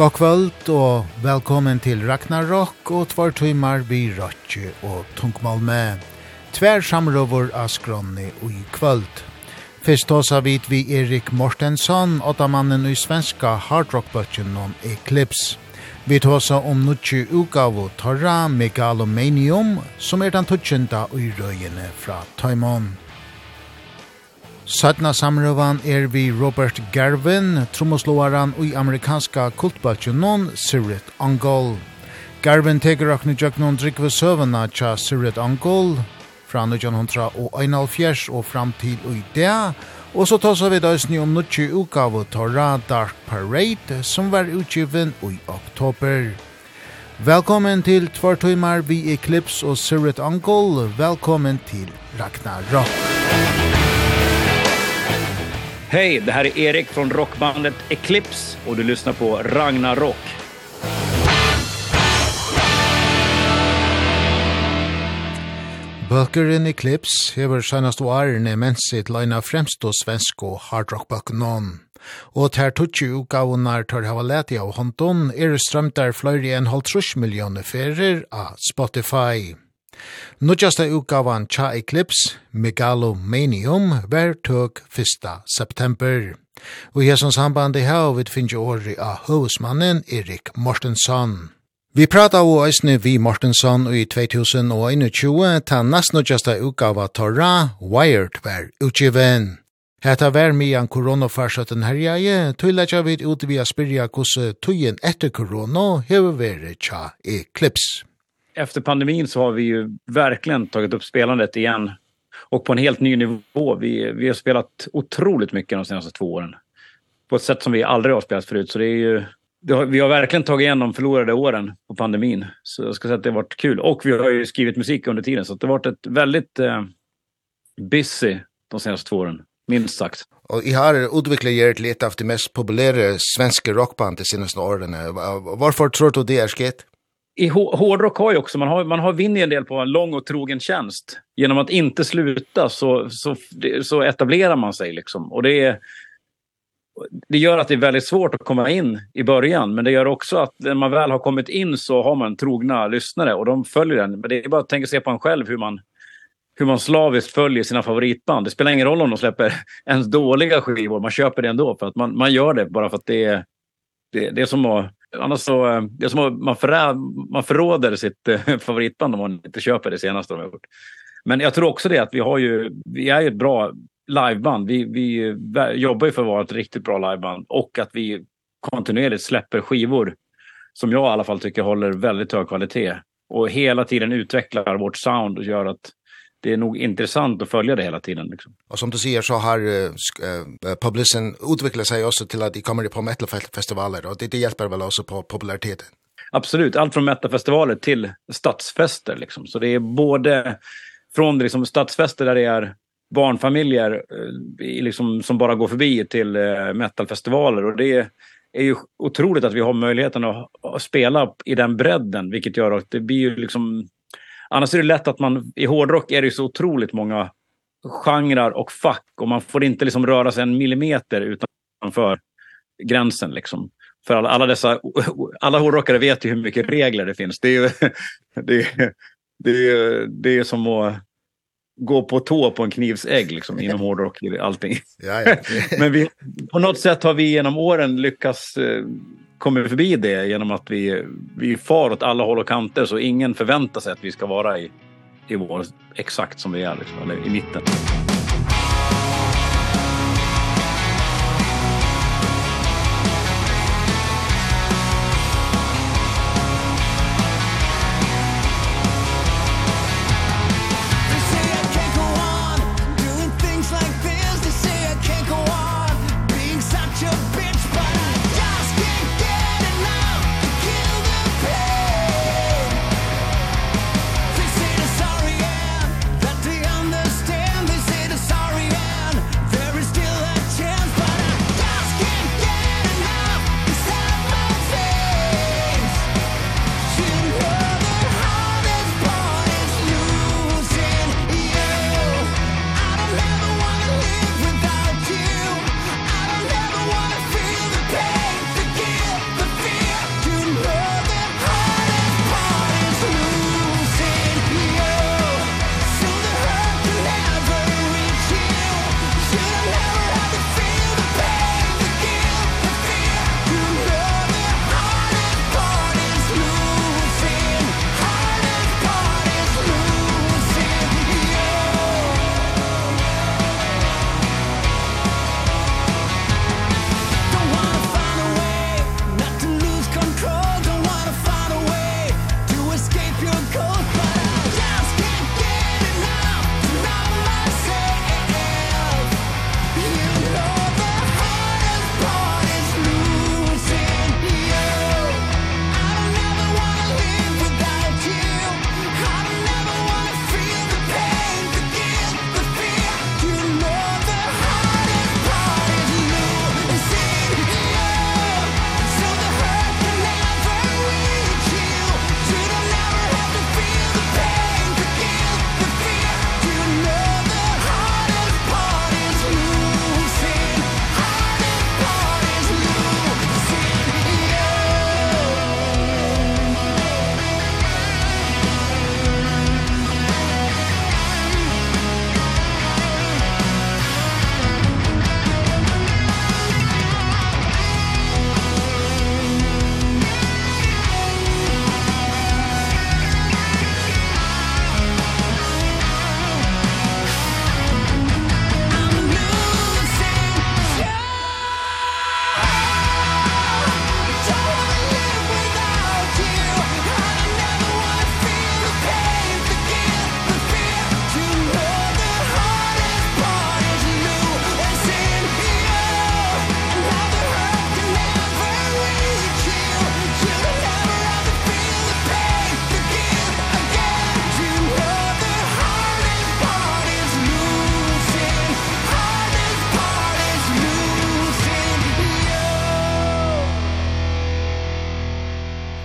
God kvöld og velkommen til Ragnarok og tvar tøymar vi Rotje og Tungmal med. Tver samrøver av skronni og i kvöld. Fyrst hos vid vi Erik Mortensson, åttamannen i svenska hardrockbøtjen om Eclipse. Vi tåsa om nutje ugavu Torra Megalomanium, som er den tutsjenta i røyene fra Taimon. Sødna samrøvan er vi Robert Garvin, trommoslåaren i amerikanska kultbaltjonon Sirit Angol. Garvin teker akne jøknon drikve søvna tja Sirit Angol fra 1971 og fram til i det, og så tåsa vi døysni om nutje utgave Torra Dark Parade som var utgiven i oktober. Velkommen til Tvartøymar vi Eclipse og Sirit Angol, velkommen til Ragnarok. Ragnarok. Hej, det här är Erik från rockbandet Eclipse och du lyssnar på Ragnarok. Bøkeren Eclipse hever senast og ærene mens sitt leina fremst og svensk og hardrockbøkken noen. Og ter tutsi utgavunar tar hava leti av hånden er strømtar fløyri enn halvtrus millioner ferer av Spotify. Nudjasta utgavan Cha Eclipse, Megalomanium, var tøk 1. september. Og i hessans samband i hau vid finnje åri av høvesmannen Erik Mortensson. Vi prata av òsne vi Mortensson i 2021 ta nastnudjasta utgava Torra, Wired, var utgiven. Hetta ver mi an koronafarsøtten herjaje, tøyla vid ut via spyrja kosse tøyen etter korona hever vere tja Eclipse efter pandemin så har vi ju verkligen tagit upp spelandet igen och på en helt ny nivå. Vi vi har spelat otroligt mycket de senaste två åren på ett sätt som vi aldrig har spelat förut så det är ju det har, vi har verkligen tagit igen de förlorade åren på pandemin så jag ska säga att det har varit kul och vi har ju skrivit musik under tiden så det har varit ett väldigt eh, busy de senaste två åren minst sagt. Och i har utvecklat er till ett av de mest populära svenska rockband de senaste åren. Varför tror du det är skett? i hårdrock har ju också man har man har vunnit en del på en lång och trogen tjänst. Genom att inte sluta så så så etablerar man sig liksom och det är det gör att det är väldigt svårt att komma in i början men det gör också att när man väl har kommit in så har man trogna lyssnare och de följer den men det är bara att tänka sig på en själv hur man hur man slaviskt följer sina favoritband. Det spelar ingen roll om de släpper ens dåliga skivor, man köper det ändå för att man man gör det bara för att det är det, det är som att annars så det är som man förrä, man förråder sitt favoritband om man inte köper det senaste de har gjort. Men jag tror också det att vi har ju vi är ju ett bra liveband. Vi vi jobbar ju för att vara ett riktigt bra liveband och att vi kontinuerligt släpper skivor som jag i alla fall tycker håller väldigt hög kvalitet och hela tiden utvecklar vårt sound och gör att det är nog intressant att följa det hela tiden liksom. Och som du säger så har uh, publicen utvecklat sig också till att de kommer på metalfestivaler och det, det hjälper väl också på populariteten. Absolut, allt från metalfestivaler till stadsfester liksom. Så det är både från liksom stadsfester där det är barnfamiljer liksom som bara går förbi till metalfestivaler och det är ju otroligt att vi har möjligheten att spela i den bredden vilket gör att det blir ju liksom Annars är det lätt att man i hårdrock är det ju så otroligt många genrer och fack och man får inte liksom röra sig en millimeter utanför gränsen liksom. För alla alla dessa alla hårdrockare vet ju hur mycket regler det finns. Det är ju det är det är det är som att gå på tå på en knivsägg liksom inom hårdrock och allting. Ja ja. Men vi på något sätt har vi genom åren lyckats kommer förbi det genom att vi vi far åt alla håll och kanter så ingen förväntar sig att vi ska vara i i vår exakt som vi är liksom eller i mitten.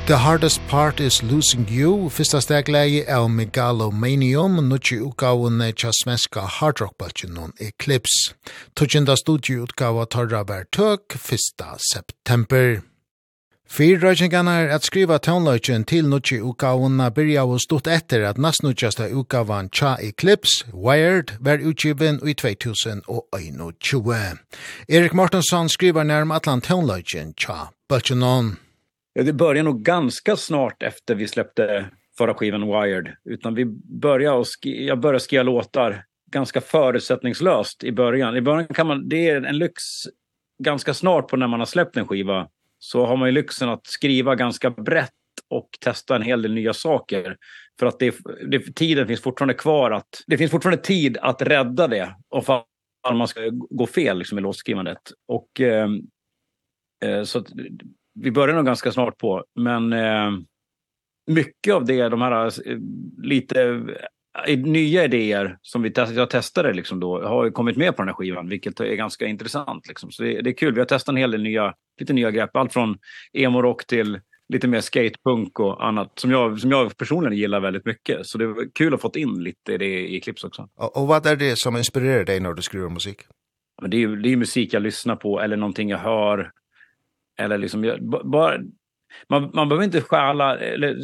The Hardest Part is Losing You, fyrsta stegleie av Megalomanium, nutje utgaven tja svenska hardrockbaltjen non Eclipse. Tutjenda studieutgava tarra vær tøk, fyrsta september. Fyr røykingarna er at skriva tónløyken til nutje utgavunna byrja og stått etter at nastnutjasta utgavan tja Eclipse, Wired, vær utgiven i 2021. Erik Mortensson skriver nærm atlan tónløyken Cha Baltjenon det började nog ganska snart efter vi släppte förra skivan Wired utan vi började och jag började skriva låtar ganska förutsättningslöst i början. I början kan man det är en lyx ganska snart på när man har släppt en skiva så har man ju lyxen att skriva ganska brett och testa en hel del nya saker för att det, det tiden finns fortfarande kvar att det finns fortfarande tid att rädda det och för man ska gå fel liksom i låtskrivandet och eh, så att, vi börjar nog ganska snart på men eh, mycket av det de här lite nya idéer som vi test, jag testade liksom då har ju kommit med på den här skivan vilket är ganska intressant liksom. Så det, det är kul. Vi har testat en hel del nya lite nya grepp. Allt från emo rock till lite mer skatepunk och annat som jag som jag personligen gillar väldigt mycket. Så det var kul att fått in lite det i clips också. Och, och vad är det som inspirerar dig när du skriver musik? Men det är det är musik jag lyssnar på eller någonting jag hör eller liksom bara man man behöver inte stjäla eller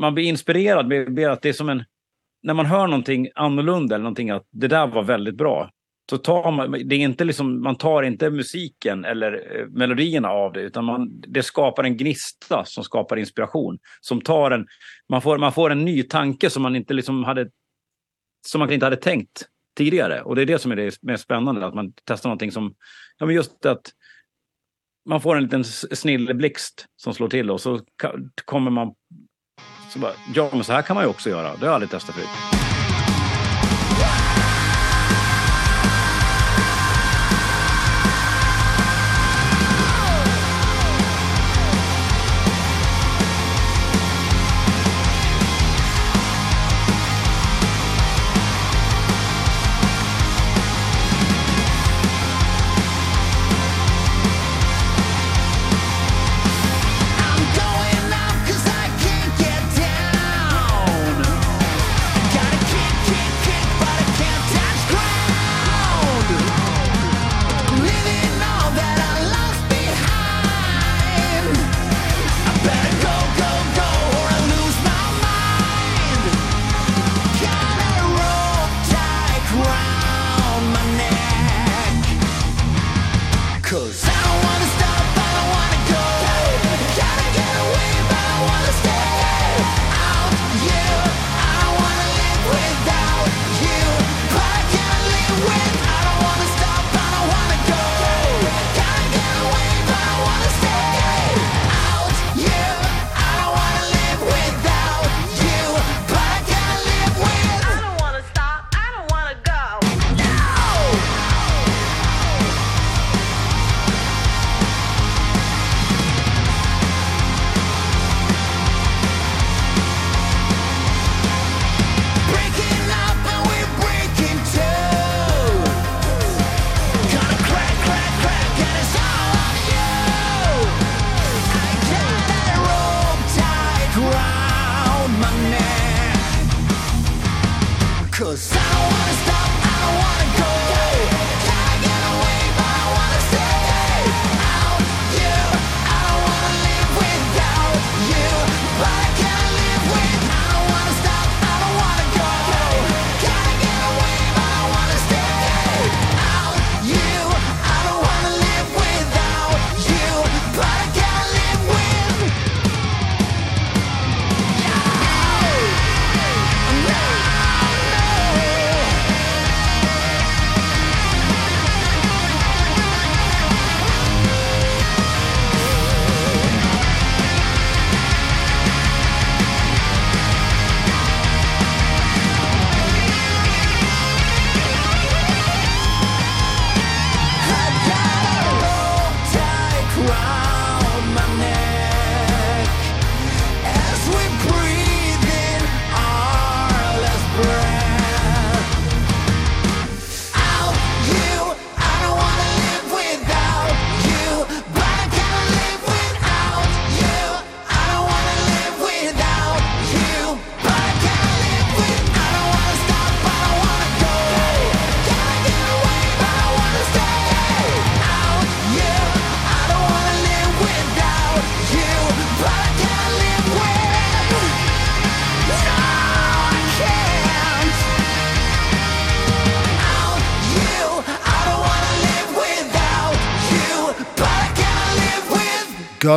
man blir inspirerad med att det är som en när man hör någonting annorlunda eller någonting att det där var väldigt bra. Så tar man det är inte liksom man tar inte musiken eller melodierna av det utan man det skapar en gnista som skapar inspiration som tar en man får man får en ny tanke som man inte liksom hade som man inte hade tänkt tidigare. Och det är det som är det mest spännande att man testar någonting som ja men just att man får en liten snilleblixt som slår till och så kommer man så bara, ja men så här kan man ju också göra. Det har jag aldrig testat förut.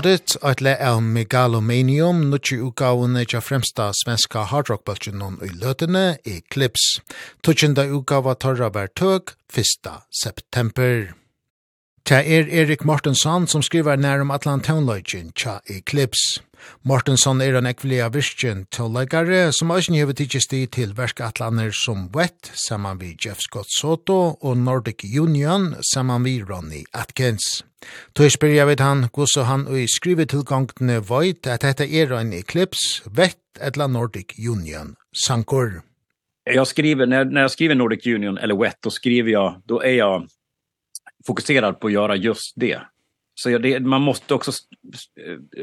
Got It, et le av Megalomanium, nutje utgavene tja fremsta svenska hardrockbølgen noen i løtene, Eclipse. Tutjenda utgava tarra vær tøg, 1. september. Tja er Erik Mortensson som skriver nærum Atlantonløgjen tja Eclipse. Mortensson er en ekvelia virkjen tåleggare som også nye tidsist i til verkatlaner som WET saman vi Jeff Scott Soto og Nordic Union saman vi Ronnie Atkins. Tøy spyrja vid han gosso han og i skrivetilgangtene veit at dette er en eklips WET etla Nordic Union sankor. Jag skriver när när jag skriver Nordic Union eller WET då skriver jag då är jag fokuserad på att göra just det Så ja, det, man måste också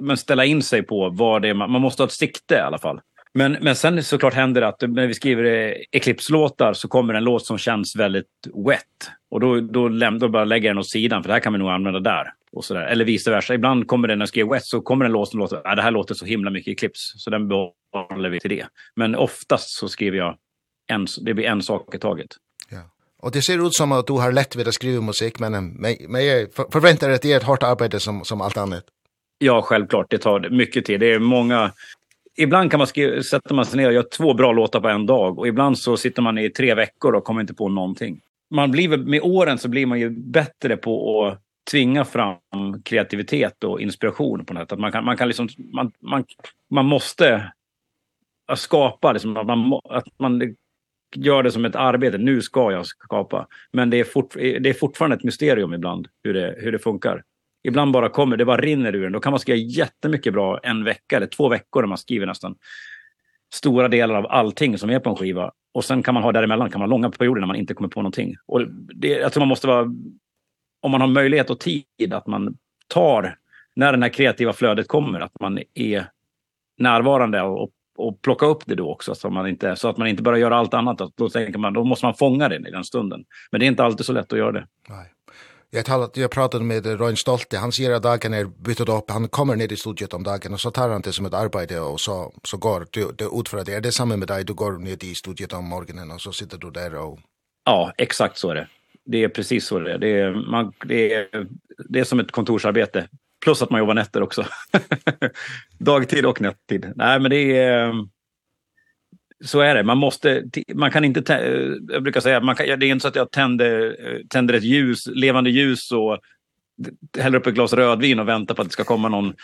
men ställa in sig på vad det är man, man måste ha ett sikte i alla fall. Men men sen såklart händer det att när vi skriver Eclipse-låtar så kommer en låt som känns väldigt wet och då då lämnar då bara lägger den åt sidan för det här kan vi nog använda där och så där eller vice versa. Ibland kommer den när skriver wet så kommer en låt som låter ja det här låter så himla mycket Eclipse så den behåller vi till det. Men oftast så skriver jag en det blir en sak i taget. Och det ser ut som att du har lätt vid att skriva musik men men jag förväntar att det är ett hårt arbete som som allt annat. Ja, självklart det tar mycket tid. Det är många ibland kan man skriva sätter man sig ner och gör två bra låtar på en dag och ibland så sitter man i tre veckor och kommer inte på någonting. Man blir med åren så blir man ju bättre på att tvinga fram kreativitet och inspiration på något att man kan man kan liksom man man man måste skapa liksom att man att man gör det som ett arbete. Nu ska jag skapa. Men det är, fort, det är fortfarande ett mysterium ibland hur det, hur det funkar. Ibland bara kommer, det bara rinner ur en. Då kan man skriva jättemycket bra en vecka eller två veckor när man skriver nästan stora delar av allting som är på en skiva. Och sen kan man ha däremellan kan man ha långa perioder när man inte kommer på någonting. Och det, jag tror man måste vara, om man har möjlighet och tid, att man tar när det här kreativa flödet kommer, att man är närvarande och och plocka upp det då också så att man inte så att man inte bara gör allt annat då tänker man då måste man fånga det i den stunden. Men det är inte alltid så lätt att göra det. Nej. Jag talat jag pratade med Ron Stolte. Han säger att dagen är bytt upp. Han kommer ner i studiet om dagen och så tar han det som ett arbete och så så går du det ut för det. Är det samma med dig? Du går ner i studiet om morgonen och så sitter du där och Ja, exakt så är det. Det är precis så det är. Det är man det är det är som ett kontorsarbete Plus att man jobbar nätter också. Dagtid och nättertid. Nej, men det är så är det. Man måste man kan inte jag brukar säga man kan det är inte så att jag tänder tänder ett ljus, levande ljus och häller upp ett glas rödvin och väntar på att det ska komma någon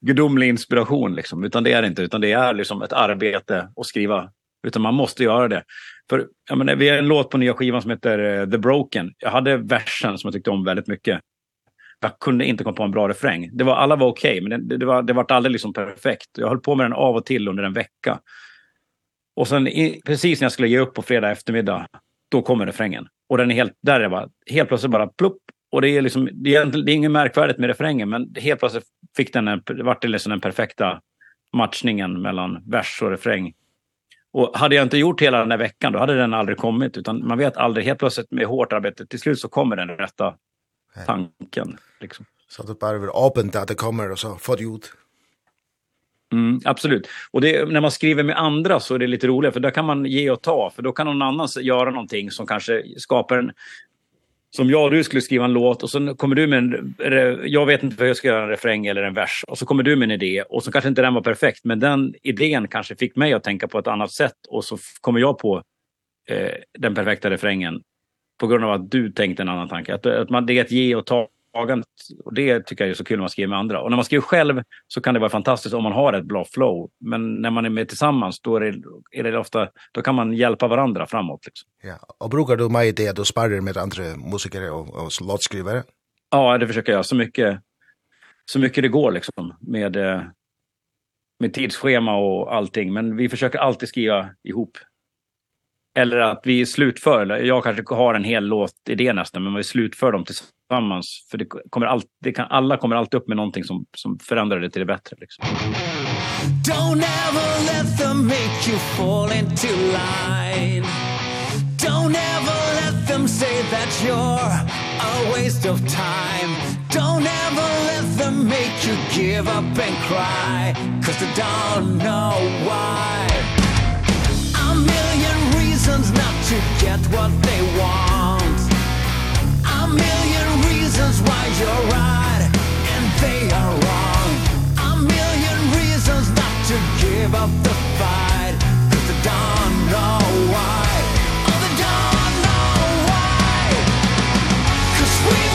gudomlig inspiration liksom, utan det är det inte utan det är liksom ett arbete att skriva utan man måste göra det. För jag menar vi har en låt på nya skivan som heter The Broken. Jag hade versen som jag tyckte om väldigt mycket jag kunde inte komma på en bra refräng. Det var alla var okej, okay, men det, det var det vart aldrig liksom perfekt. Jag höll på med den av och till under en vecka. Och sen i, precis när jag skulle ge upp på fredag eftermiddag, då kommer refrängen. Och den är helt där det var helt plötsligt bara plupp och det är liksom det är, det är inget märkvärdigt med refrängen, men helt plötsligt fick den en vart det liksom den perfekta matchningen mellan vers och refräng. Och hade jag inte gjort hela den här veckan då hade den aldrig kommit utan man vet aldrig helt plötsligt med hårt arbete till slut så kommer den rätta tanken. Liksom. Så det bara är öppet att det kommer och så får det ut. Mm, absolut. Och det, när man skriver med andra så är det lite roligare för där kan man ge och ta för då kan någon annan göra någonting som kanske skapar en som jag du skulle skriva en låt och så kommer du med en jag vet inte vad jag ska göra en refräng eller en vers och så kommer du med en idé och så kanske inte den var perfekt men den idén kanske fick mig att tänka på ett annat sätt och så kommer jag på eh den perfekta refrängen på grund av att du tänkte en annan tanke. Att, att man, det är ett ge och ta tagande och det tycker jag är så kul när man skriver med andra. Och när man skriver själv så kan det vara fantastiskt om man har ett bra flow, men när man är med tillsammans då är det är det ofta då kan man hjälpa varandra framåt liksom. Ja, och brukar du med det att du sparrar med andra musiker och och låtskrivare? Ja, det försöker jag så mycket så mycket det går liksom med med tidsschema och allting, men vi försöker alltid skriva ihop eller att vi slutför eller jag kanske har en hel låt i det nästa men vi slutför dem tillsammans för det kommer allt det kan alla kommer alltid upp med någonting som som förändrar det till det bättre liksom. Don't ever let them make you fall into line. Don't ever let them say that you're a waste of time. Don't ever let them make you give up and cry cuz they don't know why. I'm reasons not to get what they want. A million reasons why you're right and they are wrong. A million reasons not to give up the fight. Cause they don't know why. Oh, they don't know why. Cause we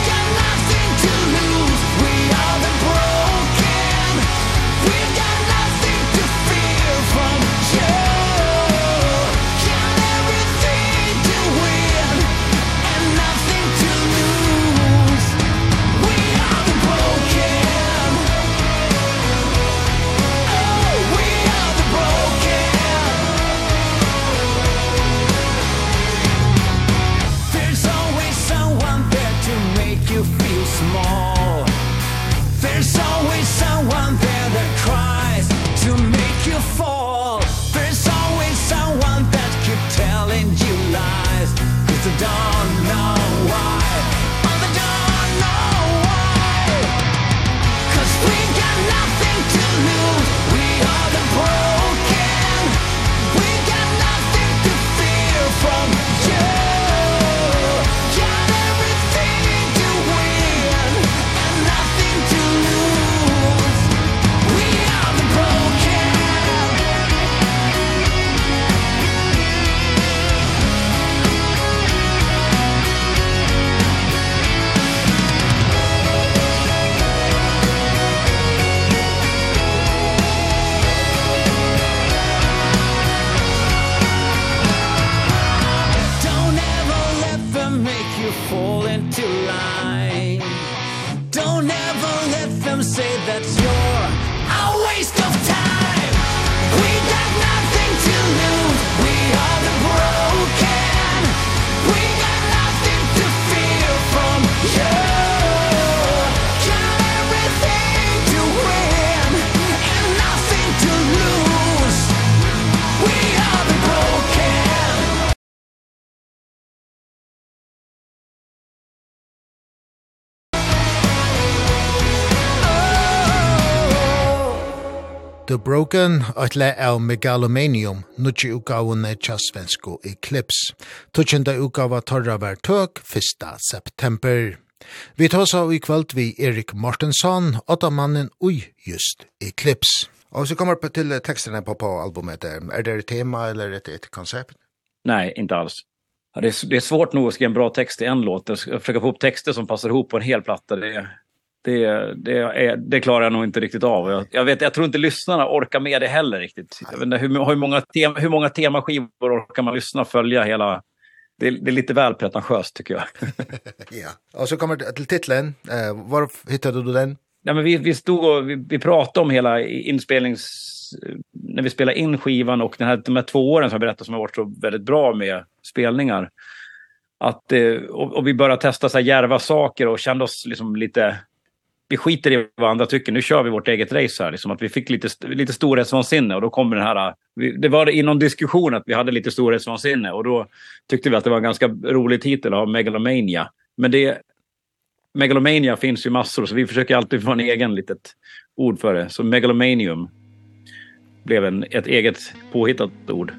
Broken, atle av Megalomanium, nutje utgavene tja svensko Eclipse. Tutsjenda utgava torra var tøk 1. september. Vi tås av i kvöld vi Erik Mortensson, åtta mannen ui just Eclipse. Og så kommer vi til tekstene på, på albumet. Er det et tema eller et, ett koncept? Nej, inte alls. Det är, det är svårt nog att skriva en bra text i en låt. Jag försöker få upp texter som passar ihop på en hel platta. Det är det det är det klarar jag nog inte riktigt av. Jag, jag vet jag tror inte lyssnarna orkar med det heller riktigt. Jag vet inte hur hur många tem, hur många temaskivor orkar man lyssna och följa hela det det är lite väl pretentiöst tycker jag. ja. Och så kommer det till titeln. Eh var hittade du den? Ja men vi vi stod och vi, vi pratade om hela inspelnings när vi spelade in skivan och den här de här två åren som jag berättade som har varit så väldigt bra med spelningar att och, och vi började testa så här järva saker och kände oss liksom lite vi skiter i vad andra tycker. Nu kör vi vårt eget race här liksom att vi fick lite lite storhetsvansinne och då kommer den här det var i någon diskussion att vi hade lite storhetsvansinne och då tyckte vi att det var en ganska rolig titel av Megalomania. Men det Megalomania finns ju massor så vi försöker alltid få en egen litet ord för det. Så Megalomanium blev en ett eget påhittat ord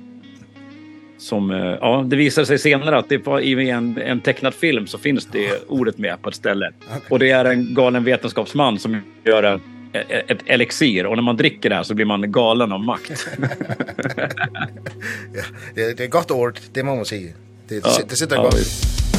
som ja, det visar sig senare att det var i en en tecknad film så finns det ordet med på ett ställe. Okay. Och det är en galen vetenskapsman som gör en ett elixir och när man dricker det här så blir man galen av makt. ja, det det är gott ord, det man måste säga. Det, det, det sitter ja, gott.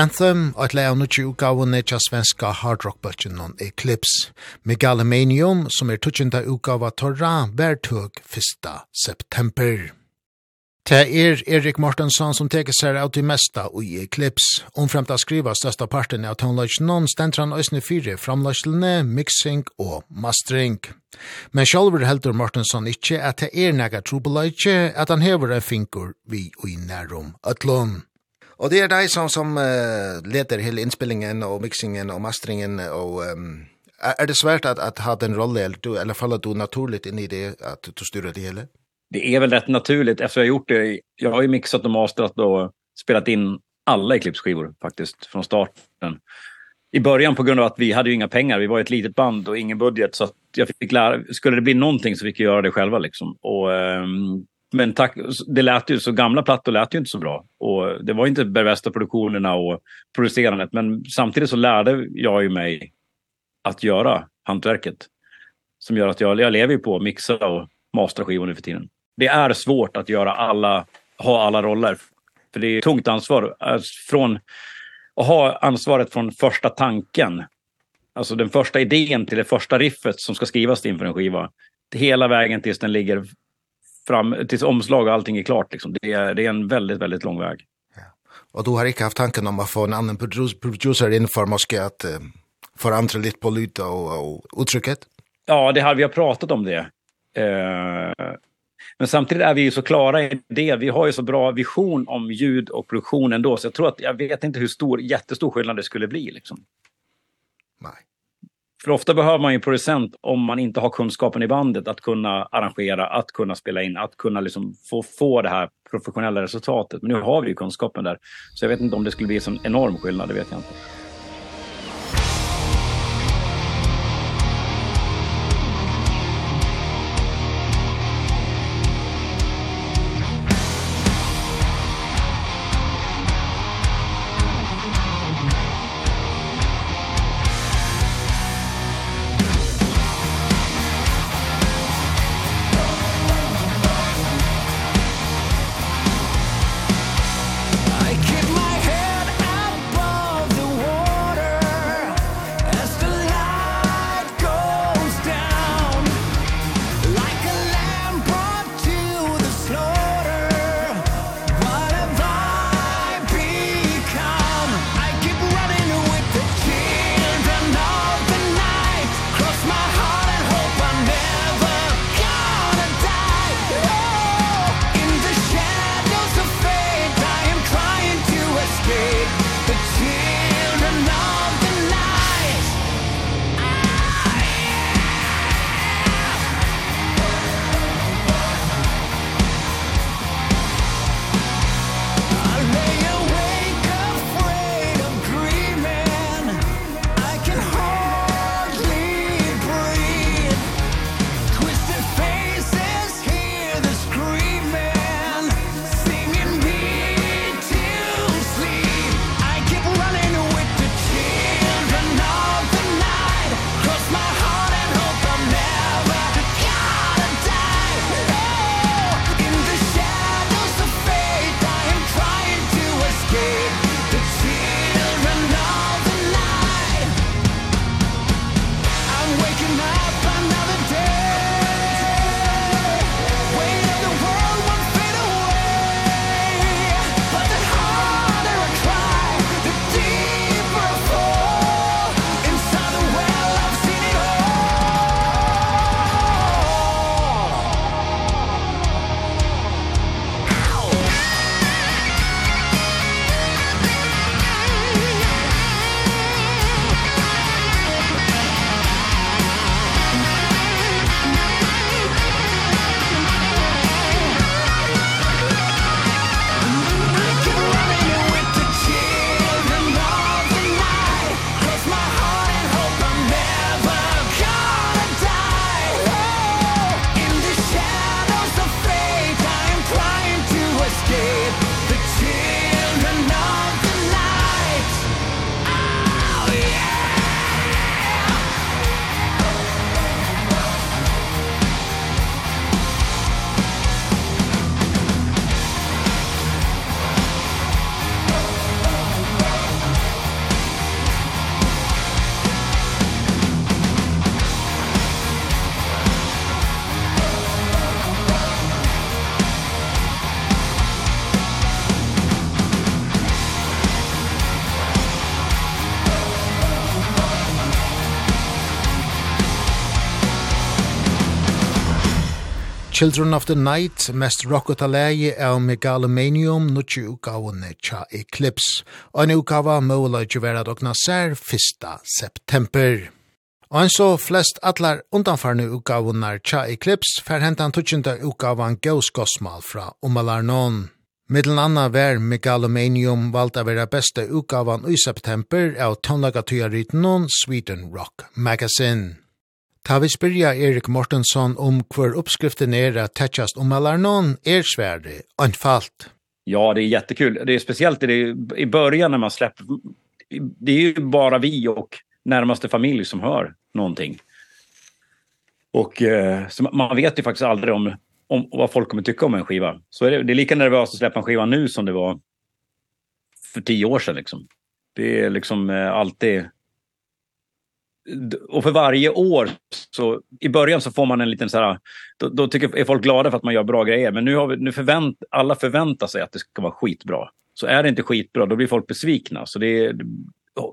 Anthem, og et leia nukki utgavene tja svenska hardrock-bøtjen non Eclipse. Megalomanium, som er tutsjenta utgava torra, bærtøk 1. september. Det er Erik Mortensson som teker seg av det mesta i Eclipse. Omframt å skriva størsta parten av tonelage Non stendte han øsne fire mixing og mastering. Men sjálfur heldur Mortensson ikkje at det er nega trobeløyke at han hever en finkur vi i nærum ötlån. Og det er deg som, som uh, leder hele innspillingen og mixingen og masteringen og... Um, er det svært at, at ha den rolle, eller, du, eller faller du naturligt in i det, at du styrer det hele? Det är väl rätt naturligt efter jag har gjort det. Jag har ju mixat och masterat och spelat in alla Eclipse-skivor faktiskt från starten. I början på grund av att vi hade ju inga pengar, vi var ett litet band och ingen budget så att jag fick lära, skulle det bli någonting så fick jag göra det själva liksom. Och um, men tack det lät ju så gamla plattor lät ju inte så bra. Och det var inte de bästa produktionerna och producerandet. Men samtidigt så lärde jag ju mig att göra hantverket som gör att jag jag lever ju på att mixa och mastra skivor nu för tiden. Det är svårt att göra alla ha alla roller. För det är tungt ansvar. Från att ha ansvaret från första tanken alltså den första idén till det första riffet som ska skrivas inför en skiva hela vägen tills den ligger fram tills omslag och allting är klart liksom. Det är det är en väldigt väldigt lång väg. Ja. Och då har jag inte haft tanken om att få en annan producer in för måske att uh, förändra lite på luta och, och uttrycket. Ja, det har vi har pratat om det. Eh Men samtidigt är vi ju så klara i det. Vi har ju så bra vision om ljud och produktion ändå. Så jag tror att jag vet inte hur stor, jättestor skillnad det skulle bli. Liksom. För ofta behöver man ju producent om man inte har kunskapen i bandet att kunna arrangera, att kunna spela in, att kunna liksom få få det här professionella resultatet. Men nu har vi ju kunskapen där. Så jag vet inte om det skulle bli en enorm skillnad, det vet jag inte. Children of the Night, mest rocket alegi av Megalomanium, nutje utgavene tja Eclipse. Og en utgava måla tjuvera Dogna sær 1. september. Og en så flest atlar undanfarne utgavene tja Eclipse, fer hentan tutsjenta utgavan Ghost Gospel fra Omalarnon. Middelen anna vær Megalomanium valgt av vera beste utgavan i september av tonlagatøyaritnon Sweden Rock Magazine. Ta vi spyrja Erik Mortensson om hver uppskriften är att täckast om eller någon är svärde, anfallt. Ja, det är jättekul. Det är speciellt det, i början när man släpper... Det är ju bara vi och närmaste familj som hör någonting. Och eh, så man vet ju faktiskt aldrig om, om vad folk kommer tycka om en skiva. Så är det, det är lika nervöst att släppa en skiva nu som det var för tio år sedan. Liksom. Det är liksom eh, alltid och för varje år så i början så får man en liten så här då, då tycker är folk glada för att man gör bra grejer men nu har vi nu förvänt alla förväntar sig att det ska vara skitbra. Så är det inte skitbra då blir folk besvikna så det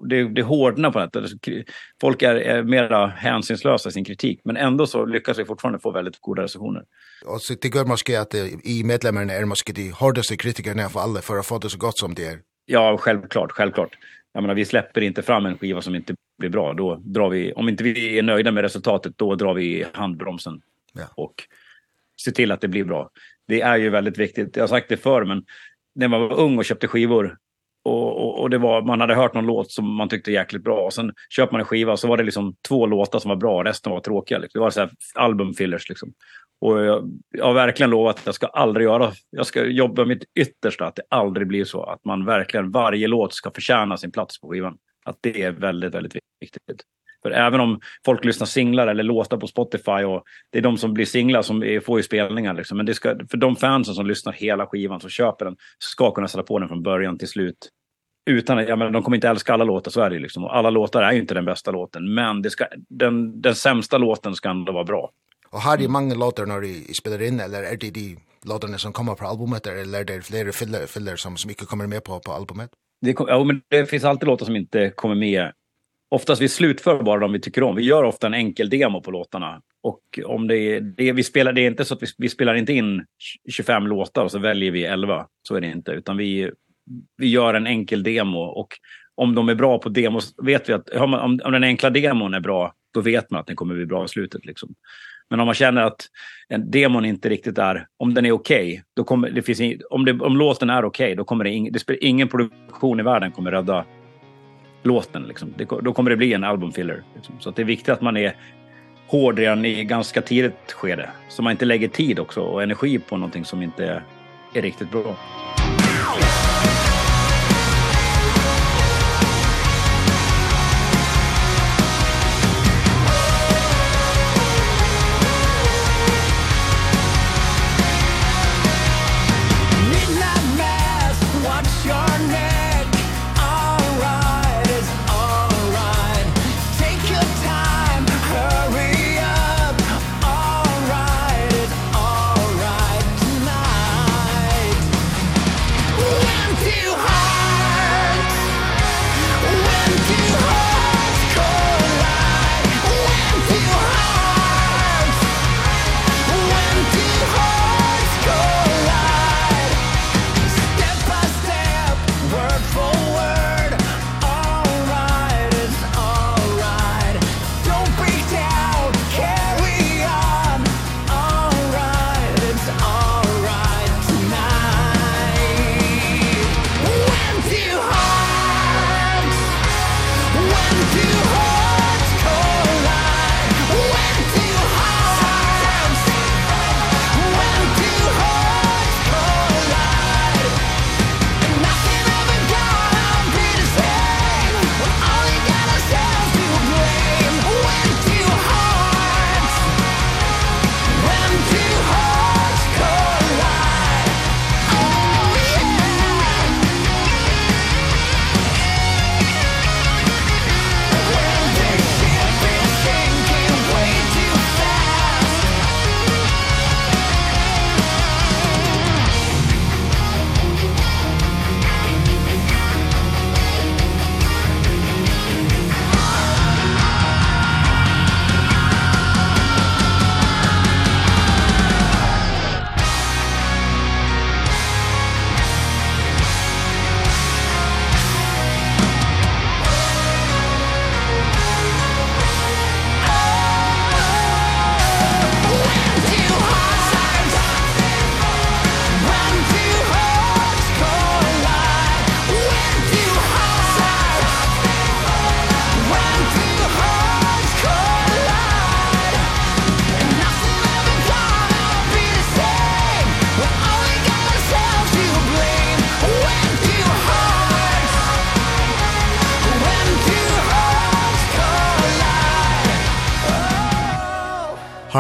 det det hårdnar på det folk är, är mer hänsynslösa i sin kritik men ändå så lyckas vi fortfarande få väldigt goda recensioner. Och så tycker jag måske att i medlemmarna är måske de hårdaste kritikerna för alla för att få det så gott som det är. Ja, självklart, självklart. Jag menar vi släpper inte fram en skiva som inte blir bra då drar vi om inte vi är nöjda med resultatet då drar vi handbromsen ja. och ser till att det blir bra. Det är ju väldigt viktigt. Jag har sagt det förr men när man var ung och köpte skivor och och och det var man hade hört någon låt som man tyckte jäkligt bra och sen köpte man en skiva så var det liksom två låtar som var bra resten var tråkiga liksom. Det var så här album fillers liksom. Och jag, jag har verkligen lovat att jag ska aldrig göra jag ska jobba mitt yttersta att det aldrig blir så att man verkligen varje låt ska förtjäna sin plats på skivan att det är väldigt väldigt viktigt. För även om folk lyssnar singlar eller låtar på Spotify och det är de som blir singlar som är, får ju spelningar liksom men det ska för de fansen som lyssnar hela skivan som köper den ska kunna sätta på den från början till slut utan ja, men de kommer inte älska alla låtar så är det liksom och alla låtar är ju inte den bästa låten men det ska den den sämsta låten ska ändå vara bra. Och har det många låtar när de spelar in eller är det de låtarna som kommer på albumet eller är det flera filler, filler som, som inte kommer med på, på albumet? Det, ja, men det finns alltid låtar som inte kommer med. Oftast vi slutför bara de vi tycker om. Vi gör ofta en enkel demo på låtarna. Och om det är, det vi spelar det är inte så att vi, vi spelar inte in 25 låtar och så väljer vi 11. Så är det inte utan vi vi gör en enkel demo och om de är bra på demos vet vi att om om den enkla demon är bra då vet man att den kommer bli bra i slutet liksom. Men om man känner att en demon inte riktigt är om den är okej, okay, då kommer det finns in, om det om låten är okej, okay, då kommer det ing, det spelar ingen produktion i världen kommer rädda låten liksom. Det, då kommer det bli en albumfiller liksom. Så att det är viktigt att man är hård redan i ganska tidigt skede så man inte lägger tid också och energi på någonting som inte är, är riktigt bra. Musik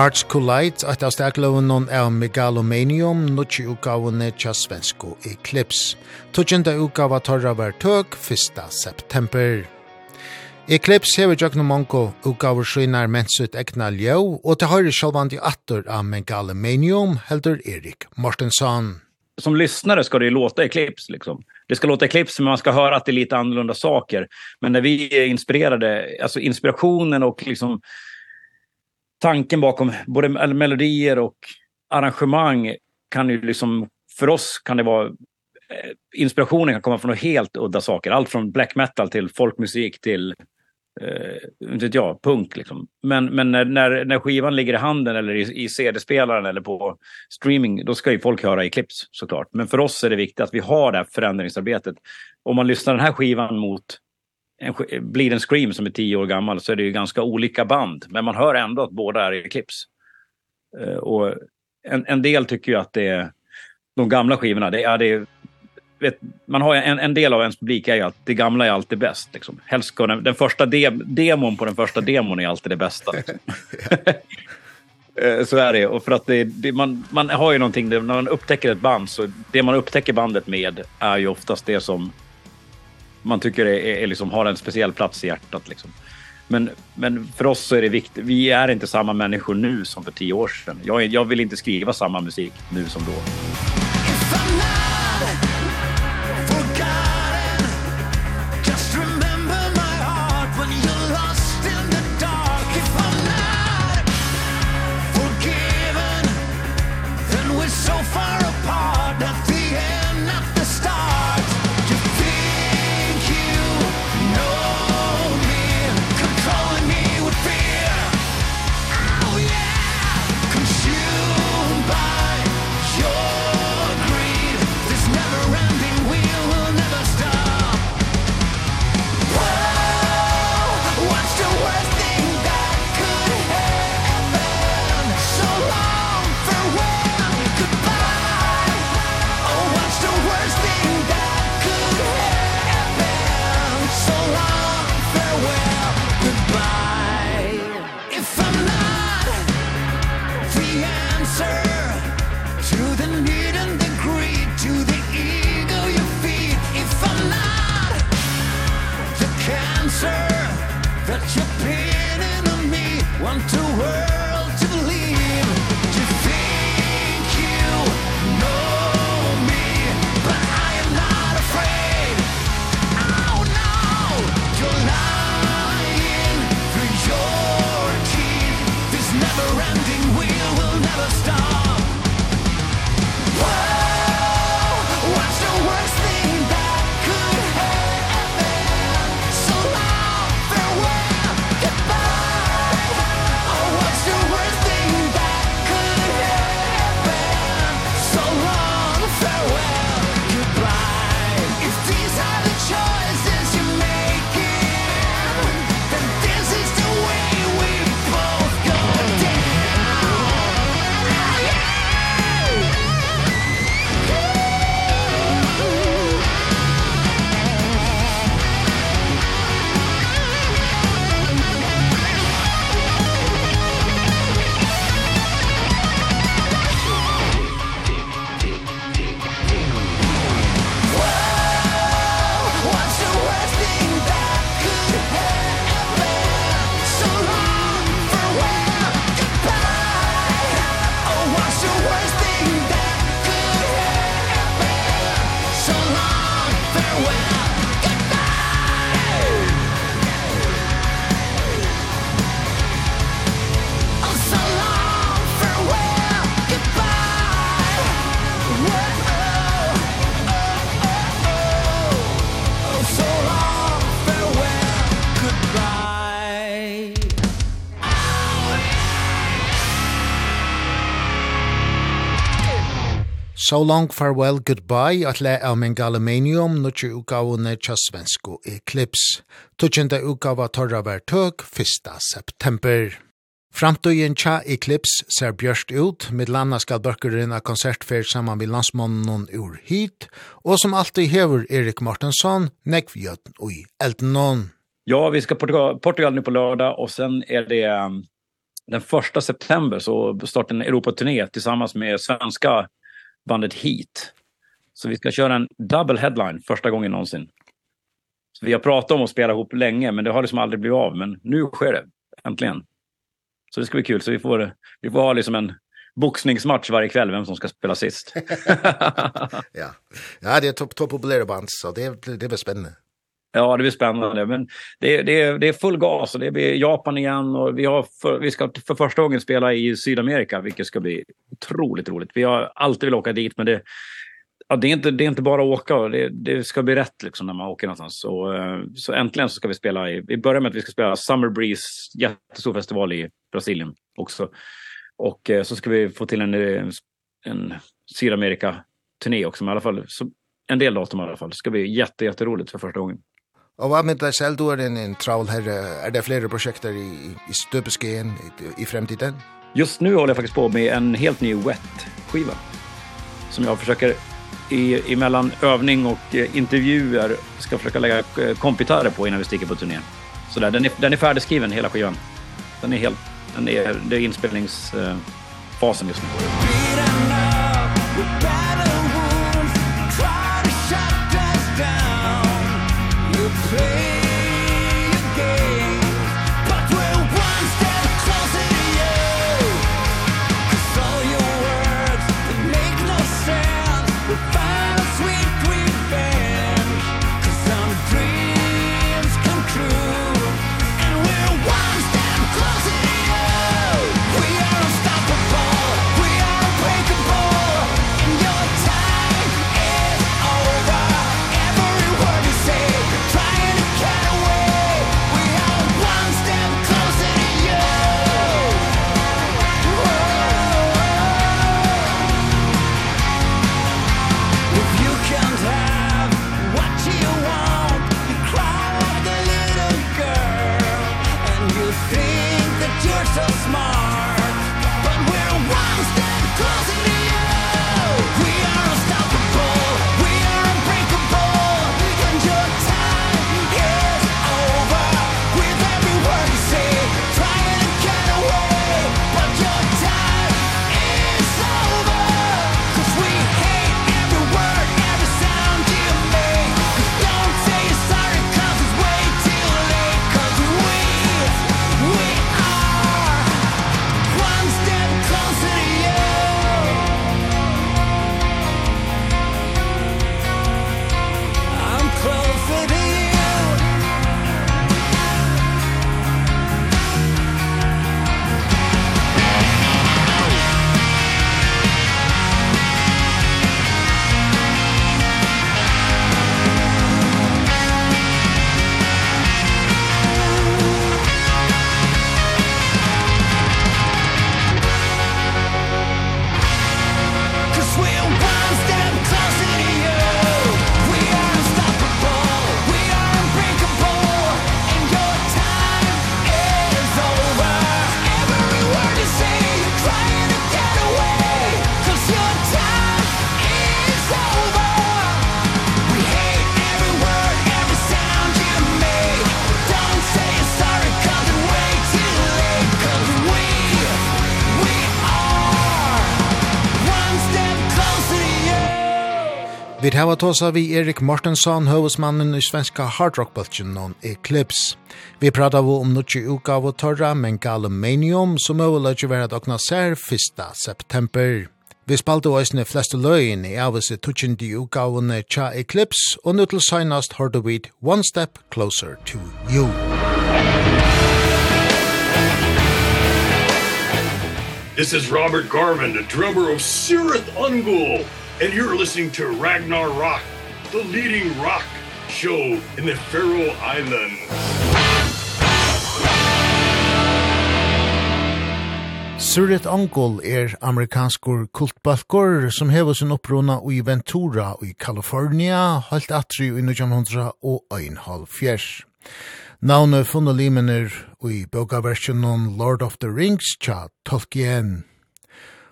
Hearts Collide, at av stegloven er Megalomanium, nutje utgavene tja svensko Eclipse. Tudjenda utgava torra var tøk 1. september. Eclipse hever jøkna mongo utgaver skynar mensut egna ljau, og til høyre sjálvandi attor av Megalomanium heldur Erik Mortensson. Som lyssnare ska det låta Eclipse liksom. Det ska låta Eclipse men man ska höra att det är lite annorlunda saker. Men när vi är inspirerade, alltså inspirationen och liksom tanken bakom både melodier och arrangemang kan ju liksom för oss kan det vara inspirationen kan komma från helt udda saker. Allt från black metal till folkmusik till eh inte vet jag punk liksom. Men men när när när skivan ligger i handen eller i, i CD-spelaren eller på streaming då ska ju folk höra i clips såklart men för oss är det viktigt att vi har det här förändringsarbetet. Om man lyssnar den här skivan mot en, blir en Scream som är 10 år gammal så är det ju ganska olika band. Men man hör ändå att båda är i clips. Eh, och en, en del tycker ju att det är de gamla skivorna. Det, ja, det vet, man har en, en del av ens publik är ju att det gamla är alltid bäst. Liksom. Helst ska den, den första de, demon på den första demon är alltid det bästa. Liksom. så är det och för att det, det man man har ju någonting det, när man upptäcker ett band så det man upptäcker bandet med är ju oftast det som man tycker är, är liksom har en speciell plats i hjärtat liksom. Men men för oss så är det viktigt. Vi är inte samma människor nu som för 10 år sedan. Jag jag vill inte skriva samma musik nu som då. If I'm not So long, farewell, goodbye, at le av min galamenium, nutje utgavene tja svensko eklips. Tutjende utgava torra var tøk, 1. september. Framtøyen tja eklips ser bjørst ut, med landa skal bøkkeren av konsertfer saman med landsmånen ur hit, og som alltid hever Erik Martensson, nekvjøten ui eldenon. Ja, vi ska Portugal, Portugal nu på lördag och sen är det den första september så startar en Europaturné tillsammans med svenska bandet Heat. Så vi ska köra en double headline första gången någonsin. Så vi har pratat om att spela ihop länge, men det har liksom aldrig blivit av. Men nu sker det, äntligen. Så det ska bli kul. Så vi får, vi får ha liksom en boxningsmatch varje kväll vem som ska spela sist. ja. Ja, det är topp top populära band så det det blir spännande. Ja, det blir spännande men det det är det är full gas och det blir Japan igen och vi har för, vi ska för första gången spela i Sydamerika vilket ska bli otroligt roligt. Vi har alltid vill åka dit men det ja det är inte det är inte bara att åka det det ska bli rätt liksom när man åker någonstans så så äntligen så ska vi spela i vi börjar med att vi ska spela Summer Breeze jättestor festival i Brasilien också. Och så ska vi få till en en Sydamerika turné också men i alla fall så en del datum i alla fall. Det ska bli jätte jätteroligt för första gången. Og hva med deg selv, du er en, en travel herre, er det flere prosjekter i, i støpeskeen i, i fremtiden? Just nu håller jag faktiskt på med en helt ny wet-skiva som jag försöker i, emellan övning och intervjuer ska försöka lägga kompitörer på innan vi sticker på turnén. Så där, den, är, den är färdigskriven hela skivan. Den är helt, den är, det är inspelningsfasen just nu. to hava tåsa vi Erik Mortensson, høvesmannen i svenska hardrockbølgen om Eclipse. Vi prata vi om nutje uka av torra, men galumanium, som øvela ikke vera dokna sær 1. september. Vi spalte oisne fleste løyen i avise tutsjendi uka av tja Eclipse, og nu til seinast hørte vi One Step Closer to You. This is Robert Garvin, the drummer of Sirith Ungul, and you're listening to Ragnar Rock, the leading rock show in the Faroe Islands. Surit Ongol er amerikanskur kultbalkor som hever sin opprona i Ventura i California, halt atri i 1900 og einhalv fjers. Navnet funnet limener i bokaversjonen Lord of the Rings tja Tolkien.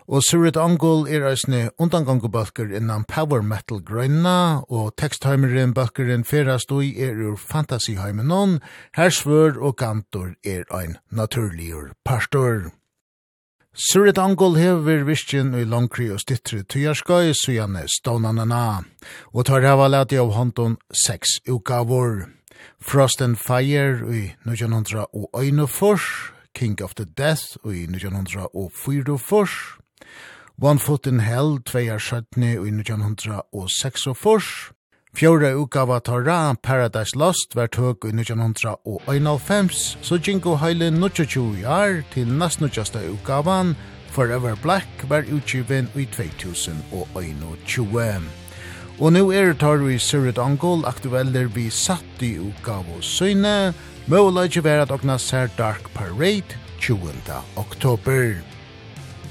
Og Surit Angul er eisne undangangubalkur innan power metal grønna, og tekstheimeren balkuren ferast ui er ur fantasyheimenon, hersvør og kantor er ein naturligur pastor. Surit Angol hever viskin i langkri og stittri tujarskai sujane stånanana, og tar hava leti av håndon seks ukavor. Frost and Fire i 1900 og Øynefors, King of the Death i 1904, One Foot in Hell, tveier sjøttene i 1946. Fjore utgava Torra, Paradise Lost, var tøk i 1991, så Jinko Heile 22 år til nast nødgjeste utgavan, Forever Black, var utgiven i 2021. Og nu er tar vi Surit Angol aktueller vi satt i utgave og søgne, Møla ikke være at åkna ser Dark Parade 20. oktober.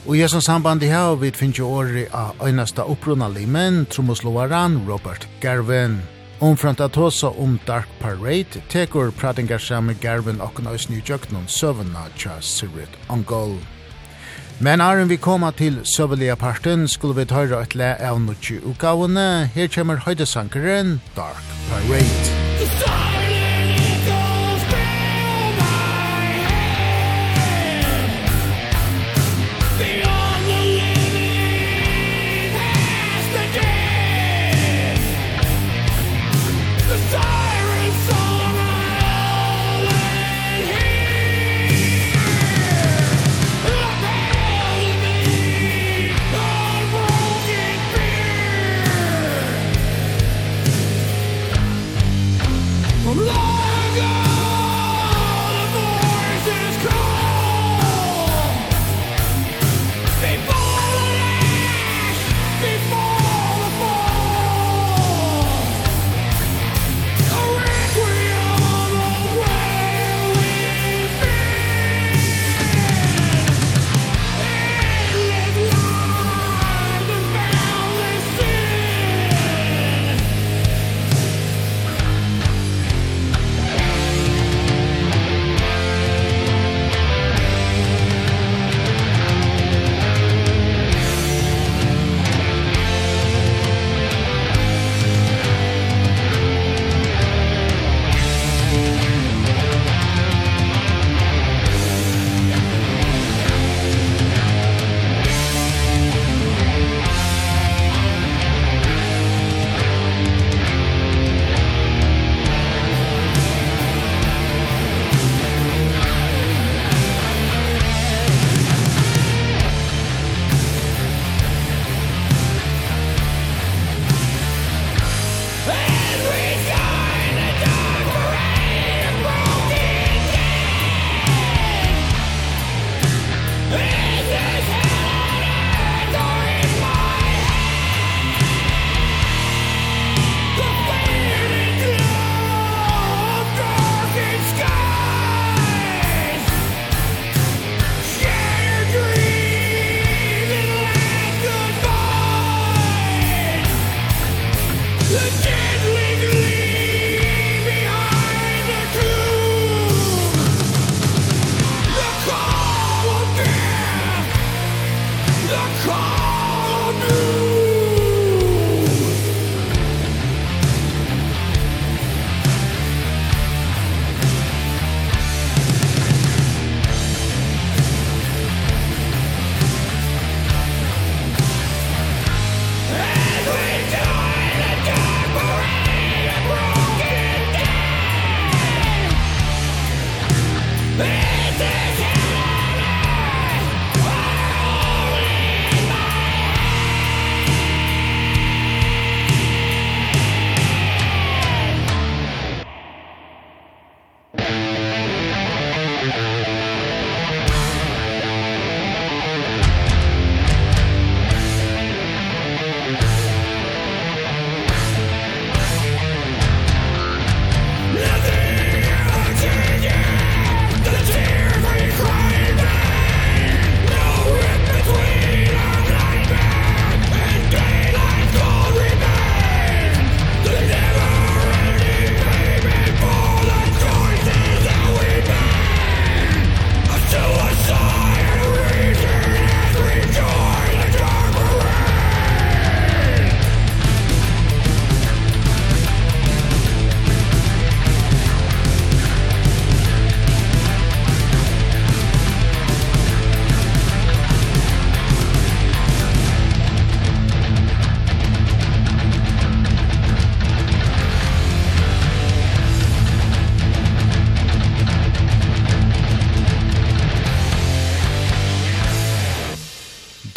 Og i sånn samband i her, vi finner jo året av øyneste menn, tromoslovaren Robert Garvin. Omframt at hos om Dark Parade, tekur pratingar samme Garvin og nøys nyjøknum søvna tja Sirit Angol. Men Arjen vi koma til søvelige parten, skulle vi tøyre et le av nutje utgavene. Her kommer høydesankeren Dark Parade. Dark Parade!